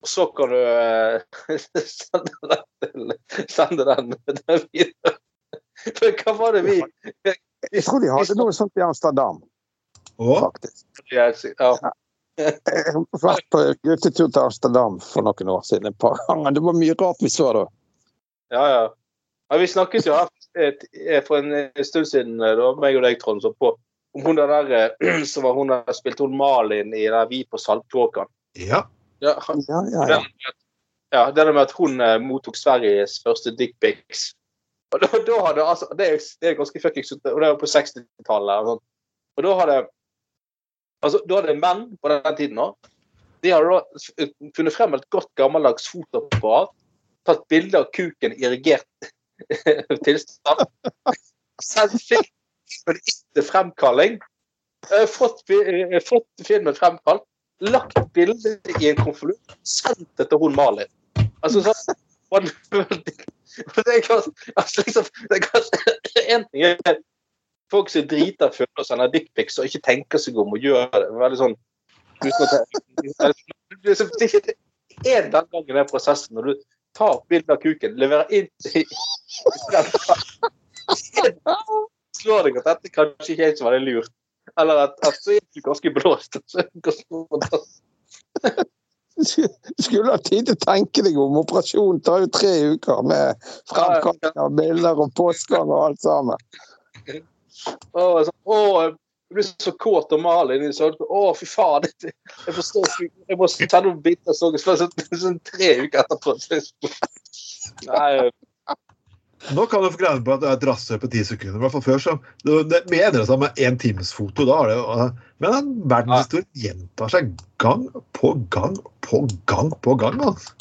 Og så kan du eh, [LAUGHS] sende den, til, sende den [LAUGHS] videre. For hva var det vi Jeg tror de hadde noe sånt i Amsterdam, oh. faktisk. ja, Jeg [LAUGHS] har vært på guttetur til Amsterdam for noen år siden. et par ganger. Det var mye rart vi så da. Ja, ja. ja vi snakket jo her et- et- for en stund siden, eh, da, meg og deg, Trond, så på, om hun der der, eh, [CLEARS THROAT] som var hun der spilte hun Malin i der Vi på Saltkråkan. Ja. Ja, Ja, ja, ja. ja, det der med at hun eh, mottok Sveriges første dickpics. Og da, da hadde altså, det, er, det er ganske fuckings og det var på 60-tallet. Og. Og da hadde altså, da hadde menn på den tiden òg De hadde da funnet frem et godt gammeldags fotoapparat. Tatt bilde av kuken i erigert [LAUGHS] tilstand. Sendt filmen etter fremkalling. eh, Fått, eh, fått filmen fremkalt. Lagt bildet i en konvolutt. Sendt det til hun Malin. Altså så, [LAUGHS] det er kanskje, altså, liksom, det er kanskje [LAUGHS] En ting er folk som driter føler og sender dickpics og ikke tenker seg om og gjør det veldig sånn Det er ikke en den gangen i den prosessen når du tar bilde av kuken, leverer inn Slår deg at dette kanskje ikke er så veldig lurt. Eller at, at så er du ganske blåst. Du skulle ha tid til å tenke deg om. Operasjonen tar jo tre uker med framkasting av bilder og postgang og alt sammen. Å, så, å, jeg blir så kåt av Malin. Så, å, fy faen. det- Jeg forstår. Jeg må ta noen biter så, så, så, sånn tre uker etterpå. Nei, Nå kan du få greie på at det er et rasshøl på ti sekunder. I hvert fall før så Det, mener seg med én times foto. Da det, men en verdenshistorie gjentar seg gang på gang på gang på gang. Altså.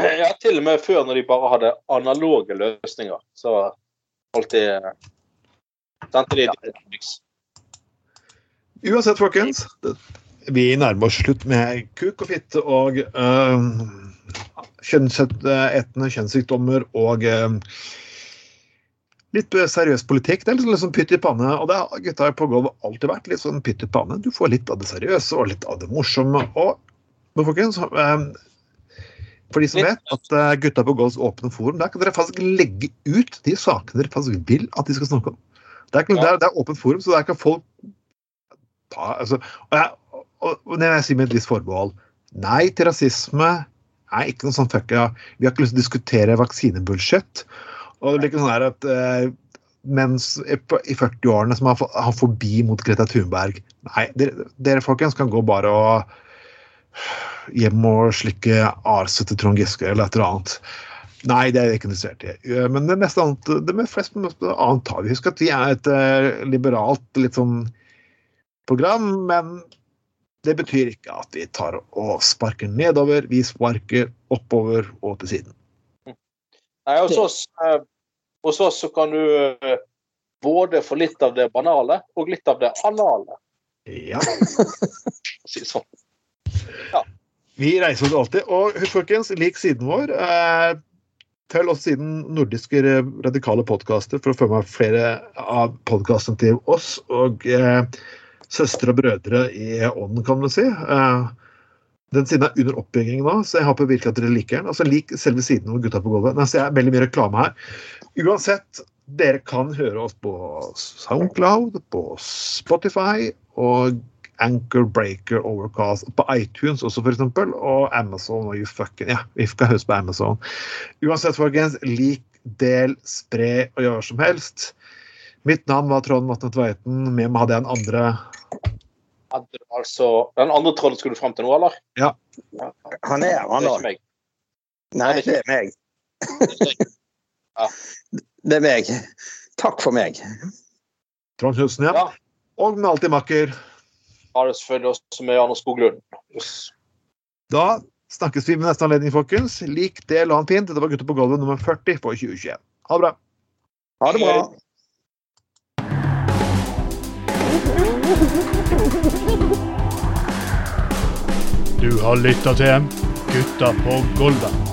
ja, til og med før når de bare hadde analoge løsninger. Så holdt de Uansett, folkens. Vi nærmer oss slutt med kuk og fitte og uh, kjønnsetende kjønnssykdommer og øh, litt seriøs politikk. Det er litt sånn pytt i panne. Og det har gutta på gulvet alltid vært litt sånn pytt i panne. Du får litt av det seriøse og litt av det morsomme. Og men folkens, øh, for de som vet at øh, Gutta på Golds åpne forum, der kan dere faktisk legge ut de sakene dere faktisk vil at de skal snakke om. Det er, ikke, det er, det er åpent forum, så der kan folk ta altså, og, jeg, og, og jeg sier med et visst forbehold Nei til rasisme er ikke noe sånn fuck ja. Vi har ikke lyst til å diskutere vaksinebullshit. Og det blir ikke sånn her at eh, mens i 40-årene som har, har forbi mot Greta Thunberg Nei, dere, dere folkens kan gå bare og hjem og slikke arset til Trond Giske eller et eller annet. Nei, det er jeg ikke interessert i. Eh, Men det meste annet, det med flest annet tar vi. Husk at vi er et eh, liberalt, litt sånn program, men det betyr ikke at vi tar og sparker nedover. Vi sparker oppover og til siden. Nei, hos oss, eh, hos oss så kan du både få litt av det banale og litt av det anale. Ja. [LAUGHS] si det Ja. Vi reiser oss alltid. Og folkens, lik siden vår. Eh, følg oss siden nordiske radikale podkaster for å få med flere av podkastene til oss. Og eh, søstre og brødre i ånden, kan man si. Eh, den siden er under oppbygging nå, så jeg håper virkelig at dere liker den. Altså, Lik selve siden om gutta på gulvet. Nei, så jeg er veldig mye reklame her. Uansett, dere kan høre oss på Soundcloud, på Spotify og Anchor Breaker Overcast på iTunes også, eksempel, og Amazon og you fucking Ja, vi skal høres på Amazon. Uansett, folkens, lik, del, spre og gjør som helst. Mitt navn var Trond Vatne Tveiten. Med meg hadde jeg en andre Altså, den andre tråden skulle du fram til nå, eller? Ja. Han er han, òg. Nei, det er meg. Ja. Det er meg. Takk for meg. Trond Knutsen, ja. Ja. Og med alltid makker. Har det selvfølgelig også med Anders Skoglund. Yes. Da snakkes vi med neste anledning, folkens. Lik, det, la og fint. Dette var Gutter på gulvet nummer 40 på 2021. Ha det bra. Ha det bra. Du har lytta til Gutta på Golvet.